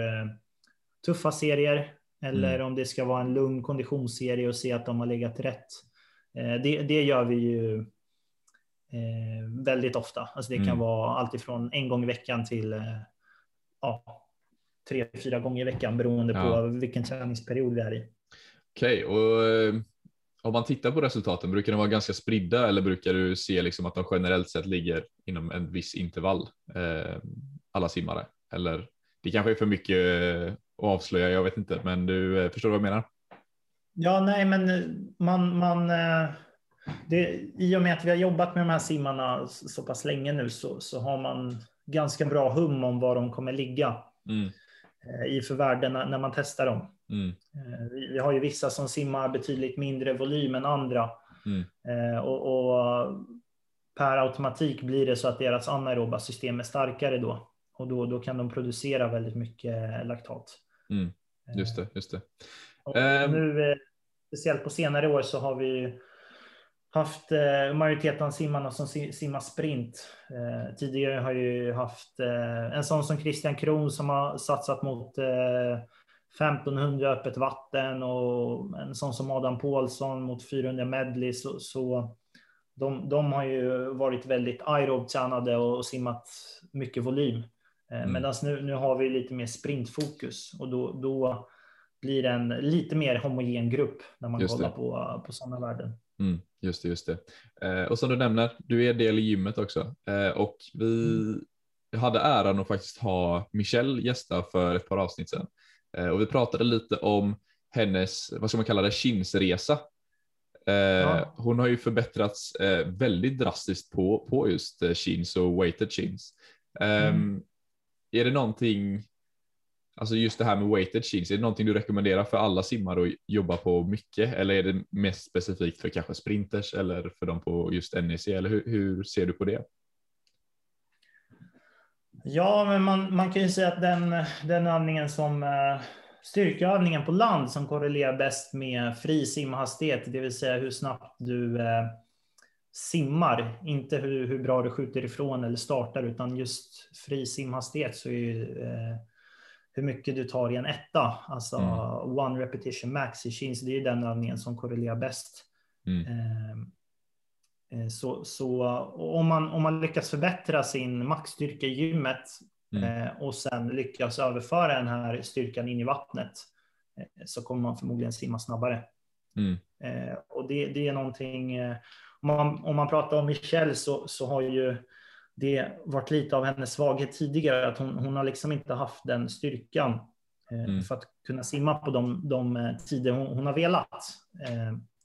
tuffa serier eller mm. om det ska vara en lugn konditionsserie och se att de har legat rätt. Det, det gör vi ju väldigt ofta. Alltså det kan mm. vara alltifrån en gång i veckan till ja, tre, fyra gånger i veckan beroende ja. på vilken träningsperiod vi är i. Okej, okay, och eh, om man tittar på resultaten, brukar de vara ganska spridda eller brukar du se liksom att de generellt sett ligger inom en viss intervall, eh, alla simmare? Eller det kanske är för mycket eh, att avslöja, jag vet inte, men du förstår vad jag menar? Ja, nej, men man, man det, i och med att vi har jobbat med de här simmarna så pass länge nu så, så har man ganska bra hum om var de kommer ligga. Mm. I för värden när man testar dem. Mm. Eh, vi har ju vissa som simmar betydligt mindre volym än andra. Mm. Eh, och, och, per automatik blir det så att deras anaeroba system är starkare då. Och då, då kan de producera väldigt mycket laktat. Mm. Just det, just det. Och nu, speciellt på senare år så har vi haft eh, majoriteten av simmarna som simmar sprint. Eh, tidigare har ju haft eh, en sån som Christian Kron som har satsat mot eh, 1500 öppet vatten och en sån som Adam Paulsson mot 400 medley. Så, så de, de, har ju varit väldigt aerobtränade och simmat mycket volym. Eh, mm. Medan nu, nu har vi lite mer sprintfokus och då, då blir det en lite mer homogen grupp när man kollar på, på sådana värden. Mm, just det, just det. Eh, och som du nämner, du är del i gymmet också eh, och vi mm. hade äran att faktiskt ha Michelle gästa för ett par avsnitt sedan och vi pratade lite om hennes, vad ska man kalla det, kinsresa. Eh, ja. Hon har ju förbättrats eh, väldigt drastiskt på, på just eh, chins och weighted chins. Ehm, mm. Är det någonting Alltså just det här med weighted chins, är det någonting du rekommenderar för alla simmare att jobba på mycket eller är det mest specifikt för kanske sprinters eller för dem på just NEC eller hur, hur ser du på det? Ja, men man, man kan ju säga att den, den övningen som eh, styrkeövningen på land som korrelerar bäst med fri simhastighet, det vill säga hur snabbt du eh, simmar, inte hur, hur bra du skjuter ifrån eller startar, utan just fri simhastighet så är ju eh, hur mycket du tar i en etta, alltså mm. one repetition max i chins, det är den övningen som korrelerar bäst. Mm. Eh, så, så om, man, om man lyckas förbättra sin maxstyrka i gymmet mm. eh, och sen lyckas överföra den här styrkan in i vattnet eh, så kommer man förmodligen simma snabbare. Mm. Och det, det är någonting, om man, om man pratar om Michelle så, så har ju det varit lite av hennes svaghet tidigare, att hon, hon har liksom inte haft den styrkan mm. för att kunna simma på de, de tider hon, hon, har velat.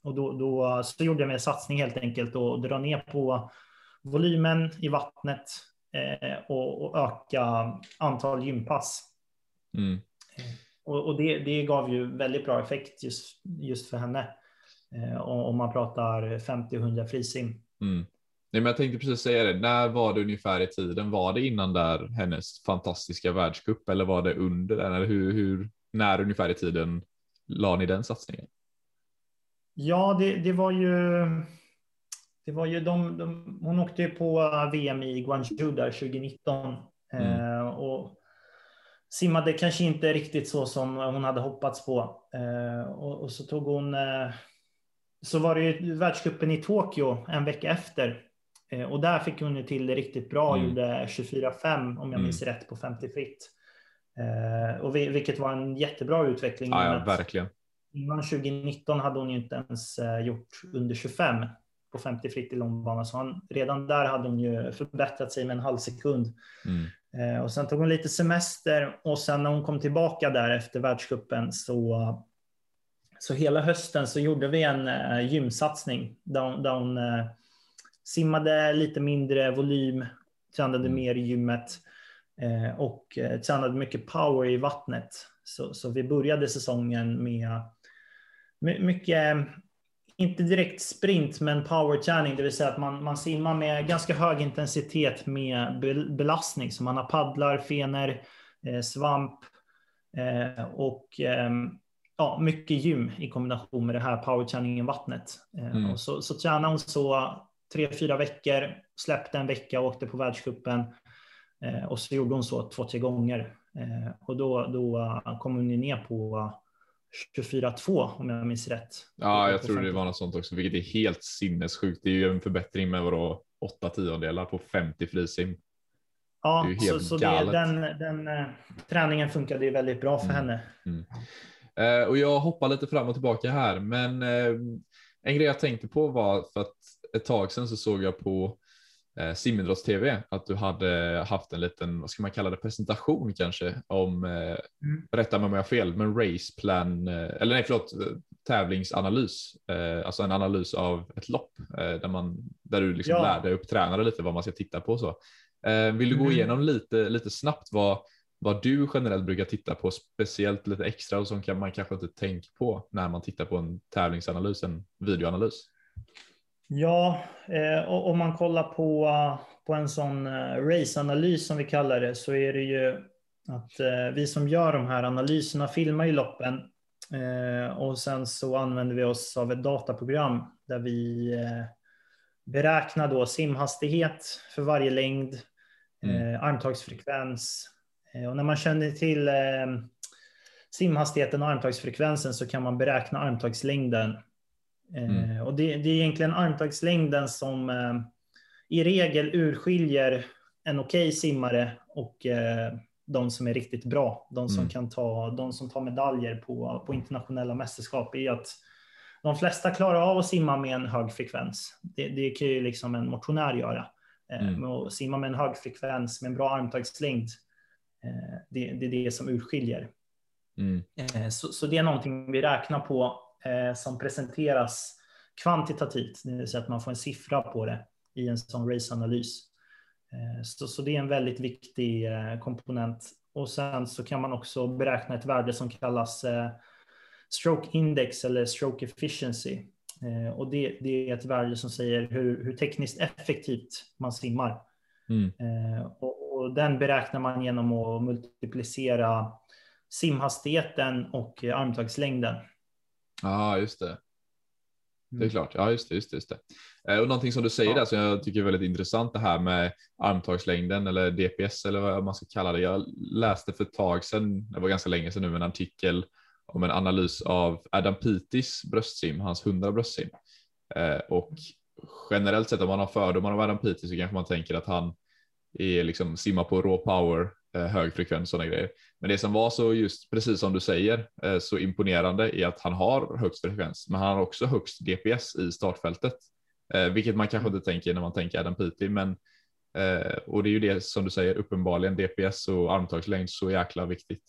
Och då, då så gjorde jag en satsning helt enkelt och dra ner på volymen i vattnet eh, och, och, öka antal gympass. Mm. Eh, och, och det, det, gav ju väldigt bra effekt just, just för henne. Eh, om man pratar 50-100 frisim. Mm. Nej, men jag tänkte precis säga det. När var det ungefär i tiden? Var det innan där hennes fantastiska världscup eller var det under den? Eller hur, hur, när ungefär i tiden la ni den satsningen? Ja, det, det var ju. Det var ju de, de, hon åkte ju på VM i Guangzhou där 2019 mm. eh, och simmade kanske inte riktigt så som hon hade hoppats på. Eh, och, och, så tog hon. Eh, så var det ju världscupen i Tokyo en vecka efter Eh, och där fick hon ju till det riktigt bra, mm. gjorde 24-5 om jag minns mm. rätt på 50 fritt. Eh, och vilket var en jättebra utveckling. Ja, ja, verkligen. Innan 2019 hade hon ju inte ens eh, gjort under 25 på 50 fritt i långbana, så han, redan där hade hon ju förbättrat sig med en halv sekund. Mm. och sen tog hon lite semester och sen när hon kom tillbaka där efter världscupen så så hela hösten så gjorde vi en gymsatsning där hon, där hon simmade lite mindre volym, tränade mm. mer i gymmet eh, och eh, tränade mycket power i vattnet. Så, så vi började säsongen med mycket, inte direkt sprint, men powerträning, det vill säga att man, man simmar med ganska hög intensitet med belastning. Så man har paddlar, fenor, eh, svamp eh, och eh, ja, mycket gym i kombination med det här powerträningen i vattnet. Eh, mm. så, så tränar hon så tre, fyra veckor, släppte en vecka och åkte på världscupen. Eh, och så gjorde hon så två, tre gånger. Eh, och då, då kom hon ner på 24-2 om jag minns rätt. Ja, jag tror det var något sånt också, vilket är helt sinnessjukt. Det är ju en förbättring med vadå, åtta tiondelar på 50 frisim. Ja, så, så det, den, den uh, träningen funkade ju väldigt bra för mm. henne. Mm. Uh, och jag hoppar lite fram och tillbaka här, men uh, en grej jag tänkte på var för att ett tag sedan så såg jag på eh, simidrotts-tv att du hade haft en liten, vad ska man kalla det, presentation kanske om, eh, mm. rätta mig om jag har fel, men raceplan, eh, eller nej förlåt, tävlingsanalys, eh, alltså en analys av ett lopp eh, där, man, där du liksom ja. lärde upp tränare lite vad man ska titta på. Så. Eh, vill du gå mm. igenom lite, lite snabbt vad, vad du generellt brukar titta på, speciellt lite extra och som kan man kanske inte tänker på när man tittar på en tävlingsanalys, en videoanalys? Ja, eh, om man kollar på, på en sån eh, raceanalys som vi kallar det så är det ju att eh, vi som gör de här analyserna filmar ju loppen eh, och sen så använder vi oss av ett dataprogram där vi beräknar då simhastighet för varje längd, mm. Armtagsfrekvens och när man känner till simhastigheten och armtagsfrekvensen så kan man beräkna armtagslängden Mm. Eh, och det, det, är egentligen armtagslängden som eh, i regel urskiljer en okej okay simmare och eh, de som är riktigt bra. De som, mm. kan ta, de som tar medaljer på, på internationella mästerskap är att de flesta klarar av att simma med en hög frekvens. Det, det kan ju liksom en motionär göra. Mm. Att simma med en hög frekvens med en bra armtagslängd. Det, det är det som urskiljer. Mm. Så, så, det är någonting vi räknar på som presenteras kvantitativt, det vill säga att man får en siffra på det i en sån raceanalys. Eh, så, så det är en väldigt viktig eh, komponent. Och sen så kan man också beräkna ett värde som kallas eh, stroke index eller stroke efficiency. Eh, och det, det, är ett värde som säger hur, hur tekniskt effektivt man simmar. Mm. Eh, och, och, den beräknar man genom att multiplicera simhastigheten och armtagslängden. Ja, just det. Det är mm. klart. Ja, just det, just det, just det. Eh, och någonting som du säger ja. där som jag tycker är väldigt intressant det här med armtagslängden eller DPS eller vad man ska kalla det. Jag läste för ett tag sedan, det var ganska länge sedan nu, en artikel om en analys av Adam Pitis bröstsim, hans 100 bröstsim. Eh, och generellt sett om man har fördomar om Adam Pitis så kanske man tänker att han är liksom simma på raw power hög frekvens och sådana grejer. Men det som var så just precis som du säger eh, så imponerande är att han har högst frekvens, men han har också högst DPS i startfältet, eh, vilket man kanske inte tänker när man tänker Adam Peaty, men och det är ju det som du säger uppenbarligen DPS och armtagslängd så jäkla viktigt.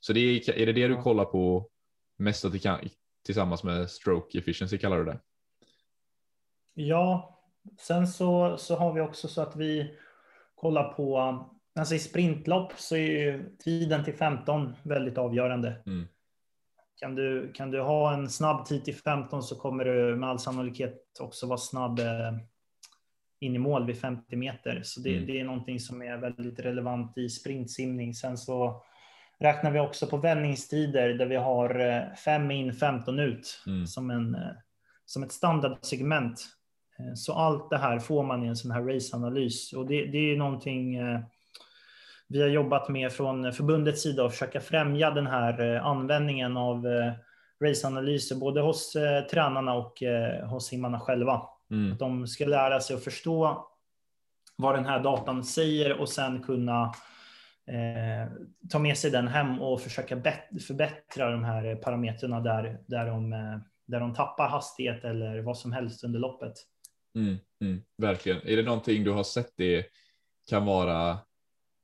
Så det är, är det det du kollar på mest tillsammans med stroke efficiency kallar du det? Ja, sen så, så har vi också så att vi kollar på Alltså i sprintlopp så är ju tiden till 15 väldigt avgörande. Mm. Kan, du, kan du ha en snabb tid till 15 så kommer du med all sannolikhet också vara snabb eh, in i mål vid 50 meter. Så det, mm. det är någonting som är väldigt relevant i sprintsimning. Sen så räknar vi också på vändningstider där vi har 5 eh, in, 15 ut mm. som, en, eh, som ett standardsegment. Så allt det här får man i en sån här raceanalys och det, det är någonting vi har jobbat med från förbundets sida och försöka främja den här eh, användningen av eh, raceanalyser både hos eh, tränarna och hos simmarna själva. Mm. Att de ska lära sig att förstå vad den här datan säger och sen kunna eh, ta med sig den hem och försöka förbättra de här parametrarna där, där, de, där de tappar hastighet eller vad som helst under loppet. Mm, mm, verkligen. Är det någonting du har sett det kan vara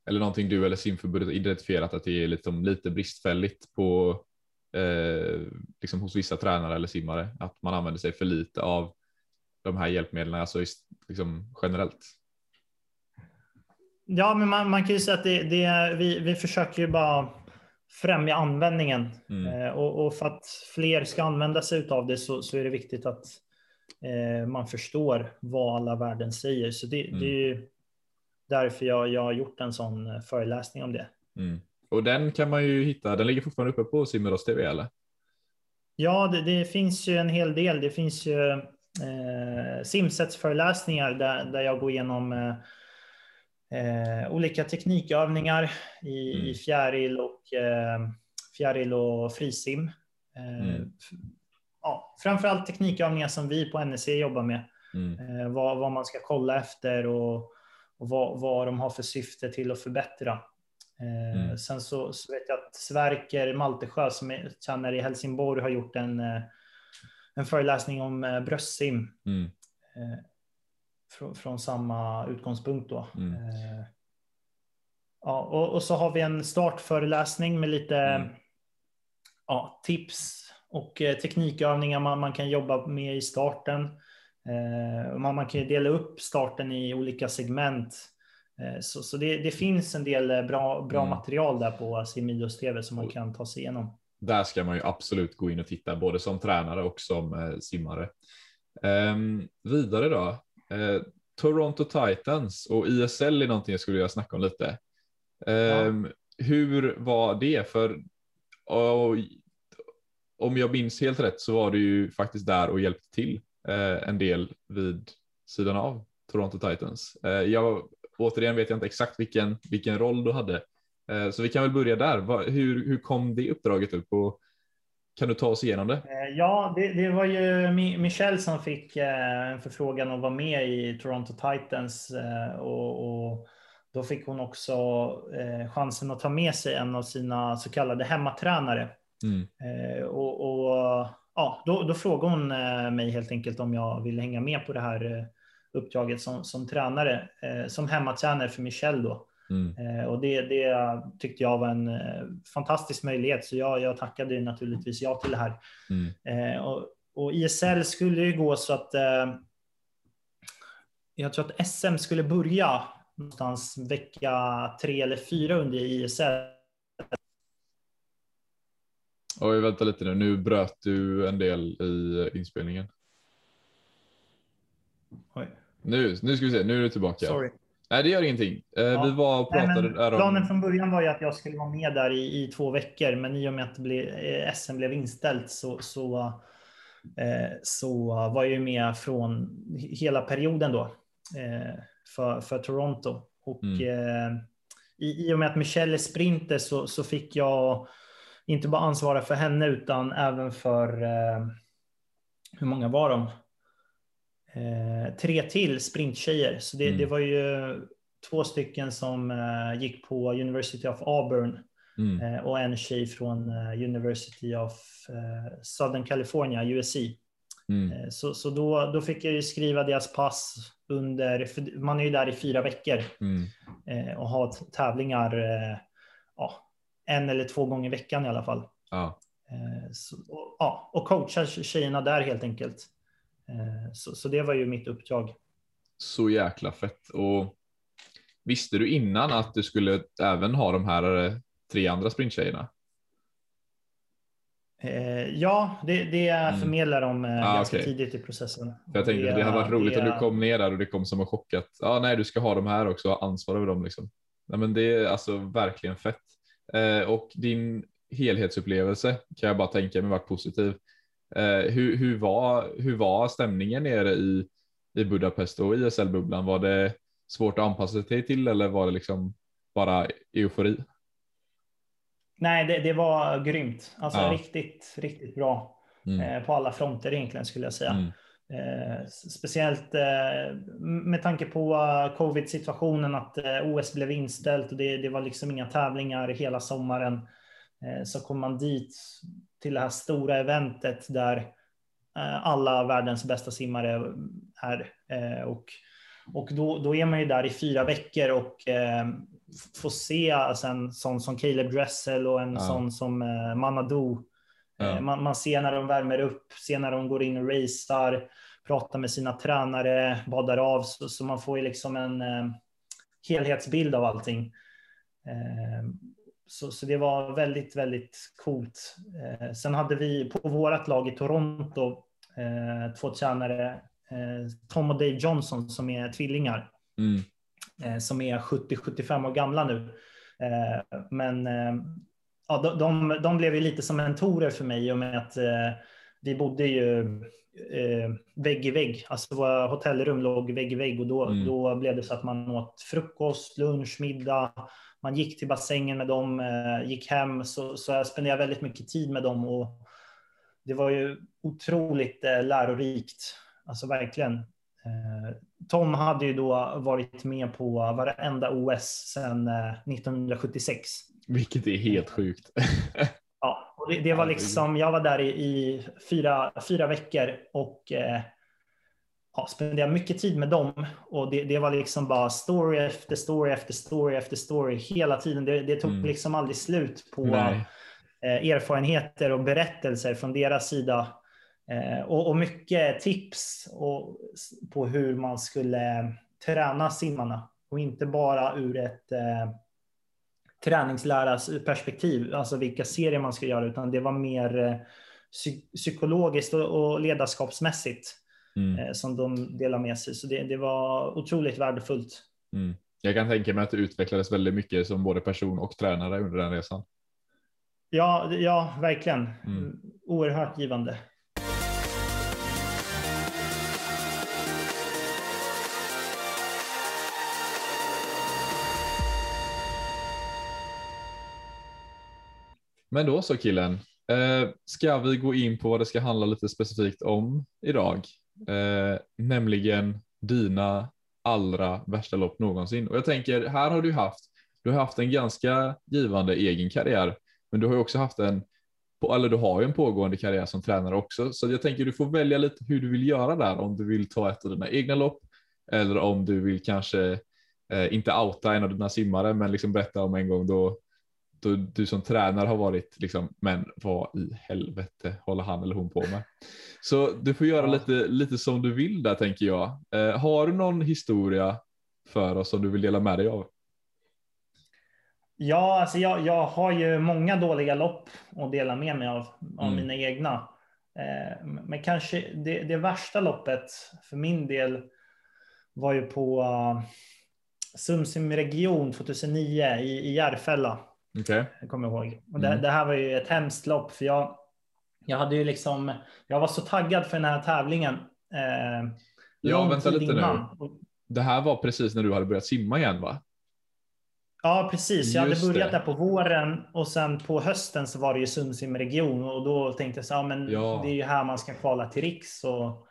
eller någonting du eller simförbundet identifierat att det är liksom lite bristfälligt på eh, liksom hos vissa tränare eller simmare att man använder sig för lite av de här hjälpmedlen, alltså liksom generellt? Ja, men man, man kan ju säga att det, det vi, vi försöker ju bara främja användningen mm. eh, och, och, för att fler ska använda sig av det så, så är det viktigt att eh, man förstår vad alla värden säger. Så det, mm. det är ju därför jag, jag har gjort en sån eh, föreläsning om det. Mm. Och den kan man ju hitta, den ligger fortfarande uppe på Simmeros TV eller? Ja, det, det, finns ju en hel del. Det finns ju eh, simsets föreläsningar där, där jag går igenom eh, eh, olika teknikövningar i, Mm. i fjäril och, eh, fjäril och frisim. Eh, Mm. ja, framförallt teknikövningar som vi på NEC jobbar med. Mm. Eh, vad, vad man ska kolla efter och, och vad, vad de har för syfte till att förbättra. Eh, Mm. Sen så, så vet jag att Sverker Maltesjö som är tränare i Helsingborg har gjort en, eh, en föreläsning om eh, bröstsim Mm. från, från samma utgångspunkt. Då. Mm. Ja, och, och så har vi en startföreläsning med lite Mm. ja, tips och teknikövningar man, man kan jobba med i starten. Eh, man, man kan ju dela upp starten i olika segment. Eh, så så det, det finns en del eh, bra, bra Mm. material där på Simidios TV som man kan ta sig igenom. Där ska man ju absolut gå in och titta, både som tränare och som simmare. Ehm, vidare då. Eh, Toronto Titans och ISL är någonting jag skulle vilja snacka om lite. Ehm, Hur var det? För och, om jag minns helt rätt så var du ju faktiskt där och hjälpte till eh, en del vid sidan av Toronto Titans. Eh, jag, återigen vet jag inte exakt vilken, vilken roll du hade. Eh, så vi kan väl börja där. Va, hur, hur kom det uppdraget upp och kan du ta oss igenom det? Eh, Ja, det, det var ju Mi- Michel som fick eh, en förfrågan att vara med i Toronto Titans eh, och, och då fick hon också eh, chansen att ta med sig en av sina så kallade hemmatränare. Mm, Eh, och, och ja, då, då frågade hon eh, mig helt enkelt om jag ville hänga med på det här eh, uppdraget som, som tränare, eh, som hemmatränare för Michel då. mm, och det, det tyckte jag var en fantastisk möjlighet, så jag, jag tackade naturligtvis ja till det här. mm, och, och ISL skulle ju gå så att jag tror att SM skulle börja någonstans vecka tre eller fyra under ISL. Oj, vänta lite nu. Nu bröt du en del i inspelningen. Oj, Nu, nu ska vi se. Nu är du tillbaka. sorry. Nej, det gör ingenting. Eh, Ja. Vi var och Nej, pratade men där om... planen från början var ju att jag skulle vara med där i, i två veckor, men i och med att blev, eh, SM blev inställt så, så, eh, så var jag ju med från hela perioden då eh, för, för Toronto. Och Mm. i, i och med att Michelle är sprinter så, så fick jag inte bara ansvara för henne utan även för, eh, hur många var de? Eh, tre till sprinttjejer. Så det, Mm. det var ju två stycken som eh, gick på University of Auburn Mm, eh, och en tjej från eh, University of eh, Southern California, USC. mm, så så då, då fick jag ju skriva deras pass under, man är ju där i fyra veckor mm, och har tävlingar ja, en eller två gånger i veckan i alla fall. ja. Eh, så, och, ja, och coacha tjejerna där helt enkelt. Eh, så, så det var ju mitt uppdrag. Så jäkla fett. Och visste du innan att du skulle även ha de här eh, tre andra sprinttjejerna? Ja, det, det Mm. förmedlar de eh, Ah, ganska okej. tidigt i processen. För jag tänkte det, det hade varit roligt det- om du kom ner där och det kom som en chock att ja, nej, du ska ha de här också, ha ansvar över dem liksom. Nej, men det är alltså verkligen fett. Eh, och din helhetsupplevelse kan jag bara tänka mig varit positiv. Eh, hur, hur, var, hur var stämningen nere i, i Budapest och ISL-bubblan? Var det svårt att anpassa sig till eller var det liksom bara eufori? Nej, det, det var grymt. Alltså Ja. riktigt, riktigt bra. Mm. Eh, på alla fronter egentligen skulle jag säga. Mm. Eh, speciellt eh, med tanke på eh, covid-situationen att eh, OS blev inställt och det, det var liksom inga tävlingar hela sommaren. Så kom man dit till det här stora eventet där alla världens bästa simmare är. Och och då, då är man ju där i fyra veckor och får se alltså en sån som Caleb Dressel och en Ja. sån som eh, Manadou. Ja. Eh, Man, man ser när de värmer upp, ser när de går in och racear, pratar med sina tränare, badar av. Så, så man får ju liksom en eh, helhetsbild av allting. Eh, så, så det var väldigt, väldigt coolt. Eh, sen hade vi på vårt lag i Toronto eh, två tränare, eh, Tom och Dave Johnson som är tvillingar Mm. som är 70-75 år gamla nu. Men ja, de, de, de blev ju lite som mentorer för mig i och med att eh, vi bodde ju eh, vägg i vägg. Alltså våra hotellrum låg vägg i vägg och då, Mm. då blev det så att man åt frukost, lunch, middag. Man gick till bassängen med dem, eh, gick hem. Så, så jag spenderade väldigt mycket tid med dem och det var ju otroligt eh, lärorikt. Alltså verkligen. Eh, Tom hade ju då varit med på varenda OS sedan eh, 1976. Vilket är helt sjukt. Ja, och det, det var liksom, jag var där i, i fyra, fyra veckor och eh, ja, spenderade mycket tid med dem. Och det, det var liksom bara story efter story efter story efter story hela tiden. Det, det tog Mm. liksom aldrig slut på eh, erfarenheter och berättelser från deras sida. Eh, och, och mycket tips och, på hur man skulle träna simmarna. Och inte bara ur ett eh, träningsläras perspektiv, alltså vilka serier man ska göra, utan det var mer eh, psy- psykologiskt och, ledarskapsmässigt Mm. eh, som de delar med sig. Så det, det var otroligt värdefullt. Mm. Jag kan tänka mig att du utvecklades väldigt mycket som både person och tränare under den resan. Ja, det- ja verkligen. Mm. Oerhört givande. Men då så killen, eh, ska vi gå in på vad det ska handla lite specifikt om idag? Eh, nämligen dina allra värsta lopp någonsin. Och jag tänker, här har du haft, du har haft en ganska givande egen karriär, men du har ju också haft en, eller du har ju en pågående karriär som tränare också, så jag tänker du får välja lite hur du vill göra där, om du vill ta ett av dina egna lopp, eller om du vill kanske eh, inte outa en av dina simmare, men liksom berätta om en gång då då du som tränare har varit liksom, men vad i helvete håller han eller hon på med? Så du får göra lite, lite som du vill där tänker jag. Eh, har du någon historia för oss som du vill dela med dig av? Ja, alltså jag, jag har ju många dåliga lopp att dela med mig av, av Mm. mina egna. Eh, men kanske det, det värsta loppet för min del var ju på uh, Sumsim region 2009 i, i Järfälla. Okej. Jag kommer ihåg. Och det, Mm. det här var ju ett hemskt lopp för jag, jag hade ju liksom, jag var så taggad för den här tävlingen. Eh, Ja, vänta lite nu. innan. Och- Det här var precis när du hade börjat simma igen va? Ja, precis. Jag Just hade börjat det. där på våren och sen på hösten så var det ju Sundsim region och då tänkte jag så ja, men Ja. det är ju här man ska kvala till riks och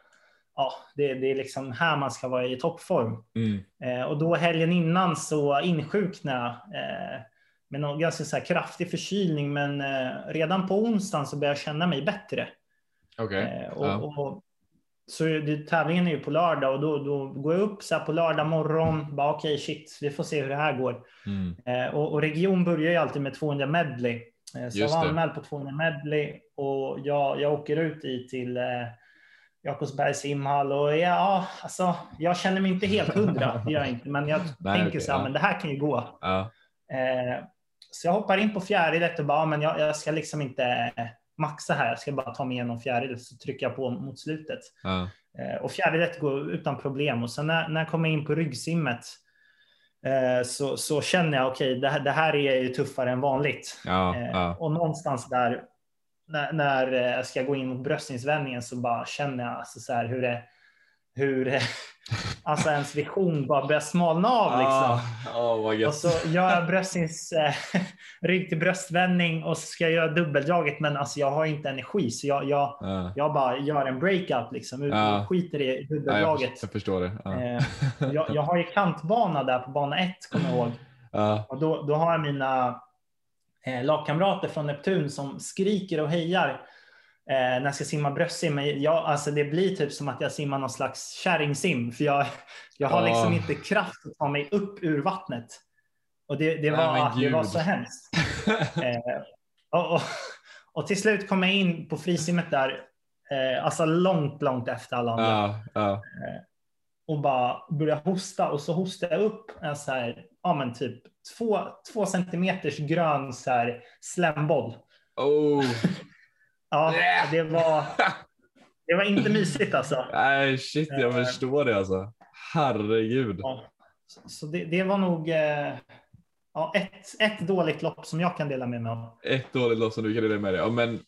ja, det, det är liksom här man ska vara i toppform. Mm. Eh, och då helgen innan så insjuknade jag eh, med någon ganska så kraftig förkylning, men eh, redan på onsdagen så började jag känna mig bättre. Okej. Eh, och, Ja. och, så det, tävlingen är ju på lördag och då, då går jag upp så här på lördag morgon. Bara okej, shit, vi får se hur det här går. Mm. Eh, och, och region börjar ju alltid med 200 medley. Så jag Just var det. anmäld på 200 medley och jag, jag åker ut i till Jakobsbergs simhall och ja, alltså, jag känner mig inte helt hundra, det gör jag inte, men jag Nej, tänker okej, så här, ja. men det här kan ju gå. Ja. Eh, så jag hoppar in på fjärilet och bara, ja, men jag, jag ska liksom inte eh, maxa här, jag ska bara ta mig igenom fjärilet så trycker jag på mot slutet. Ja. Eh, Och fjärilet går utan problem. Och sen när, när jag kommer in på ryggsimmet eh, så, så känner jag okej, det, här- det här är ju tuffare än vanligt. Ja. Och någonstans där när, när jag ska gå in mot bröstningsvändningen så bara känner jag alltså så här hur det hur alltså ens vision bara börjar smalna av. Liksom. Ah, oh, Och så gör jag bröstnings, eh, rygg till bröstvändning och så ska jag göra dubbeldraget. Men alltså jag har inte energi så jag, jag, Ja. jag bara gör en breakout liksom. Ja. Skiter i Ja, jag, dubbeldraget. jag förstår det. Ja. Eh, jag, jag har ju kantbana där på bana ett, kommer jag ihåg. Och då, då har jag mina eh, lagkamrater från Neptun som skriker och hejar eh, när jag ska simma bröstsim. Men jag, alltså det blir typ som att jag simmar någon slags kärringsim. För jag, jag har Ja. liksom inte kraft att ta mig upp ur vattnet. Och det, det, var, men det var så hemskt. Eh, och, och, och till slut kom jag in på frisimmet där, eh, alltså långt, långt efter alla andra. Ja. och bara började hosta och så hostade jag upp en så här, ja men typ två, två centimeters grön så här slemboll. Oh. Ja, det var, det var inte mysigt alltså. Nej, shit, jag Eh. förstår det alltså. Herregud. Ja, så det, det var nog eh, ja, ett, ett dåligt lopp som jag kan dela med mig av. Ett dåligt lopp som du kan dela med dig av. Men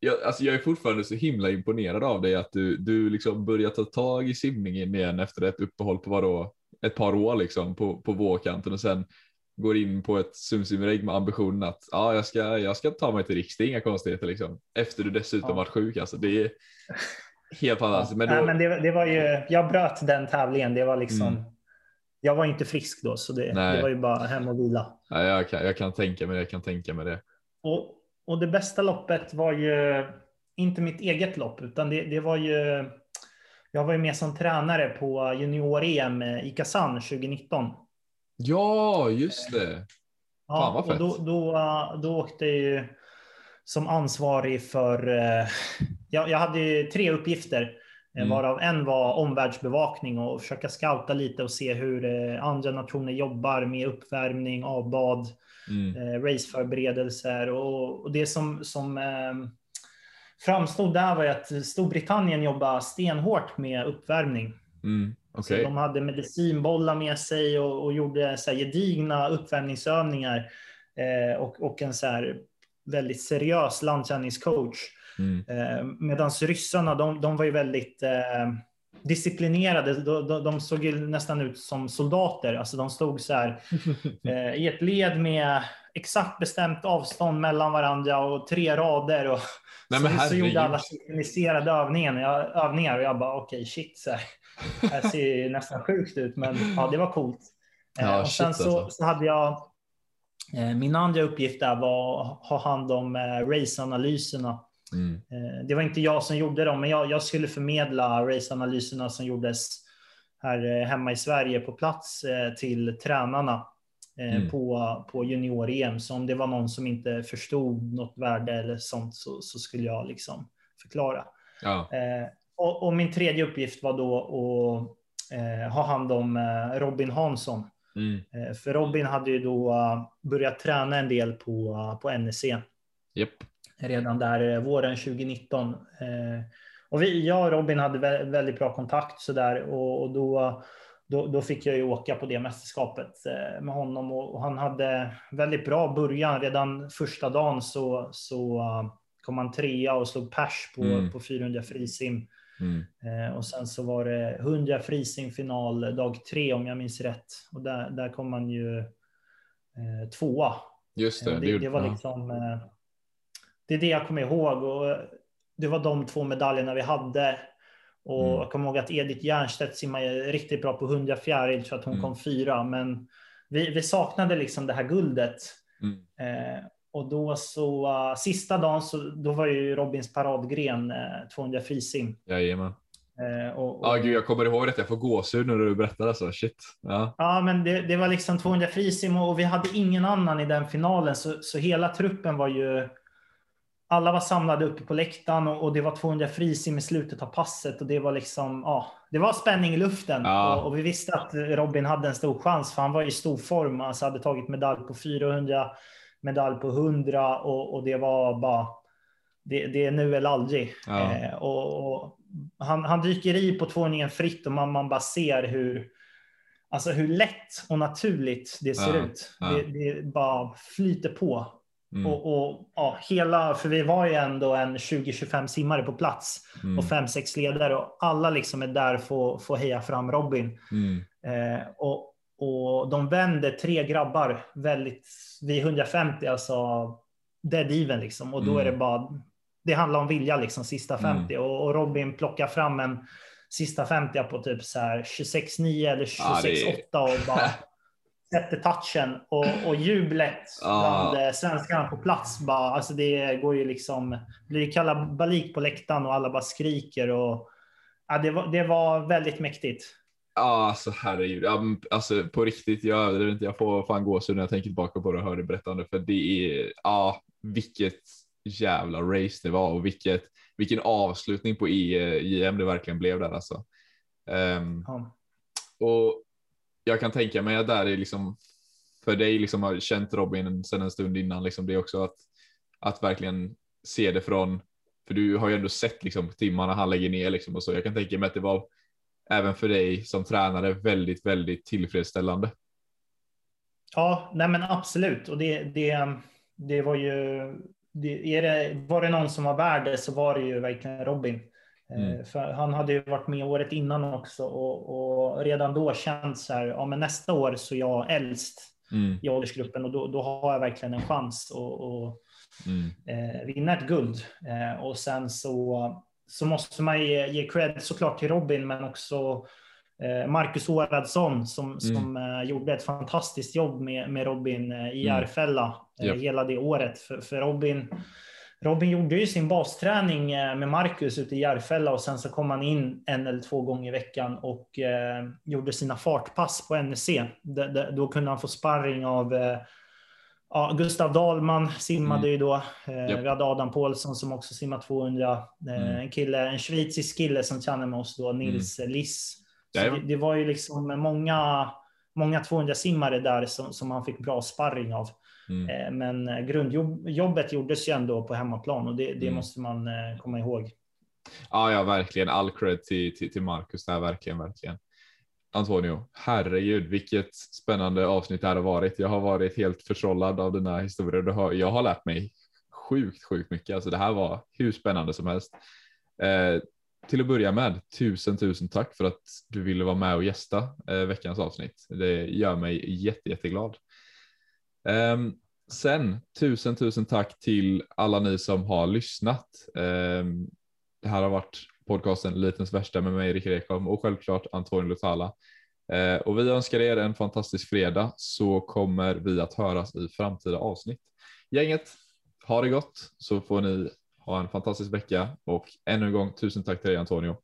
jag, alltså jag är fortfarande så himla imponerad av dig att du, du liksom börjar ta tag i simningen igen efter ett uppehåll på vadå, ett par år liksom på, på vårkanten och sen går in på ett sumsimregg med ambitionen att ja, jag ska, jag ska ta mig till riks, det är inga konstigheter liksom. Efter du dessutom Ja. varit sjuk alltså. Det är helt fantastiskt. Men då, men det, det var ju, jag bröt den tävlingen. Det var liksom, Mm. Jag var inte frisk då, så det, det var ju bara hem och vila. ja, jag, kan, jag kan tänka mig det, jag kan tänka mig det. Och, och det bästa loppet var ju inte mitt eget lopp, utan det, det var ju... Jag var ju med som tränare på junior-EM i Kazan 2019. Ja, just det. Fan, vad och då, då, uh, då åkte jag ju som ansvarig för... eh, jag, jag hade ju tre uppgifter, eh, Mm. varav en var omvärldsbevakning och försöka scouta lite och se hur eh, andra nationer jobbar med uppvärmning, avbad, Mm. eh, raceförberedelser. Och, och det som, som eh, framstod där var ju att Storbritannien jobbar stenhårt med uppvärmning. Mm. Okej. de hade medicinbollar med sig och, och gjorde så här gedigna uppvärmningsövningar eh, och, och en så här väldigt seriös landkänningscoach. Mm. Eh, Medan ryssarna, de, de var ju väldigt eh, disciplinerade. De, de, de såg ju nästan ut som soldater. Alltså de stod så här eh, i ett led med exakt bestämt avstånd mellan varandra och tre rader. Och, Nej, så, så gjorde alla synkroniserade övningen, övningar och jag bara okej shit. Så här. Det här ser ju nästan sjukt ut men ja, det var coolt. Eh, Ja, och shit, sen så, alltså. så hade jag eh, min andra uppgift där var att ha hand om eh, raceanalyserna. Mm. Eh, Det var inte jag som gjorde dem, men jag, jag skulle förmedla raceanalyserna som gjordes här eh, hemma i Sverige på plats eh, till tränarna eh, Mm. på, på junior-EM. Så om det var någon som inte förstod något värde eller sånt så, så skulle jag liksom förklara. Ja. Och, och min tredje uppgift var då att eh, ha hand om eh, Robin Hansson. Mm. Eh, för Robin hade ju då eh, börjat träna en del på, uh, på NEC Japp. redan där eh, våren 2019. Eh, och vi, jag och Robin hade vä- väldigt bra kontakt så där och, och då, då, då fick jag ju åka på det mästerskapet med honom och, han hade väldigt bra början. Redan första dagen så, så kom han trea och slog pers på, Mm. på 400 frisim. Mm. Eh, och sen så var det 100 frisimfinal dag tre om jag minns rätt. Och där, där kom han ju eh, tvåa. Just det. Eh, det, Det, var ja. liksom. eh, Det är det jag kommer ihåg och det var de två medaljerna vi hade. Och Mm. jag kommer ihåg att Edith Jernstedt simmade riktigt bra på 100 fjäril så att hon Mm. kom fyra. Men vi, vi saknade liksom det här guldet. Mm. Eh, och då så uh, sista dagen så då var ju Robins paradgren eh, 200 frisim. Jajamän. Och, och, Ja, gud, jag kommer ihåg det. Jag får gåshud när du berättar alltså. Shit. Ja. Ja, men det, det var liksom 200 frisim och vi hade ingen annan i den finalen. Så, så hela truppen var ju... Alla var samlade uppe på läktaren och, och det var 200 frisim i slutet av passet och det var liksom, ja, det var spänning i luften. Ja. Och, och vi visste att Robin hade en stor chans för han var i stor form. Alltså hade tagit medalj på 400, medalj på 100 och, och det var bara, det, det är nu eller aldrig. Ja. Eh, och, och han, han dyker i på tvåningen fritt och man, man bara ser hur, alltså hur lätt och naturligt det ser Ja, ut. Det, det bara flyter på. Mm. Och, och ja, hela, för vi var ju ändå en 20-25 simmare på plats Mm. och 5-6 ledare och alla liksom är där för att få heja fram Robin. Mm. Eh, och, och de vänder tre grabbar väldigt vid 150, alltså dead even liksom. Och då Mm. är det bara, det handlar om vilja liksom, sista 50. Och, och Robin plockar fram en sista 50 på typ så här 26-9 eller 26-8 Ja, det är- och bara sätter touchen. Och, och jublet bland eh, svenskarna på plats, bara, alltså det går ju liksom, blir kalabalik på läktaren och alla bara skriker. Och, ja, det, var, det var väldigt mäktigt. Ja, alltså herregud. Alltså på riktigt, jag överdriver inte. Jag får fan gåshud när jag tänker tillbaka på det och hör det berättande. För det är, ja, vilket jävla race det var och vilket, vilken avslutning på EM det verkligen blev där alltså. Ehm, Ja. och jag kan tänka mig att där är liksom för dig liksom har känt Robin sedan en stund innan liksom det också att att verkligen se det från för du har ju ändå sett liksom timmarna han lägger ner liksom och så. Jag kan tänka mig att det var även för dig som tränare väldigt, väldigt tillfredsställande. Ja, nej men absolut. Och det, det, det var ju det, är det, var det någon som var värd det så var det ju verkligen Robin. Mm. För han hade ju varit med året innan också och, och redan då känt så här, ja men nästa år så är jag äldst mm. i åldersgruppen och då, då har jag verkligen en chans att mm. eh, vinna ett guld. Eh, och sen så, så måste man ge, ge cred såklart till Robin men också eh, Marcus Åradsson som, mm. som eh, gjorde ett fantastiskt jobb med, med Robin eh, i mm. Järfälla yep. hela det året. För, för Robin Robin gjorde ju sin basträning med Marcus ute i Järfälla och sen så kom han in en eller två gånger i veckan och eh, gjorde sina fartpass på NEC. D då kunde han få sparring av eh, ja, Gustav Dahlman simmade mm. ju då. Eh, yep. Vi hade Adam Paulsson som också simmade 200. Eh, mm. En kille, en schweizisk kille som tjänade med oss då, Nils mm. Liss. Det, det, var ju liksom många, många 200 simmare där som, som han fick bra sparring av. Mm. Eh, men grundjobbet gjordes ju ändå på hemmaplan och det, det mm. måste man eh, komma ihåg. Ja, ja, verkligen. All cred till, till, till Marcus där, verkligen, verkligen. Antonio, herregud, vilket spännande avsnitt det här har varit. Jag har varit helt förtrollad av dina historier. Jag har lärt mig sjukt, sjukt mycket. Alltså det här var hur spännande som helst. Eh, till att börja med, tusen, tusen tack för att du ville vara med och gästa eh, veckans avsnitt. Det gör mig jätte, jätteglad. Eh, sen tusen, tusen tack till alla ni som har lyssnat. Ehm, det här har varit podcasten Litens värsta med mig, Rickard Ekholm och självklart Antonio Lutala. Uh, och vi önskar er en fantastisk fredag så kommer vi att höras i framtida avsnitt. Gänget, ha det gott så får ni ha en fantastisk vecka och ännu en gång tusen tack till dig Antonio.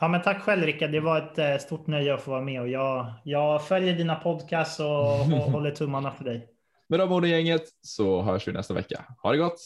Ja, men tack själv Rickard. Det var ett eh, stort nöje att få vara med och jag, jag följer dina podcasts och, och håller tummarna för dig. Med de orden gänget så hörs vi nästa vecka. Ha det gott!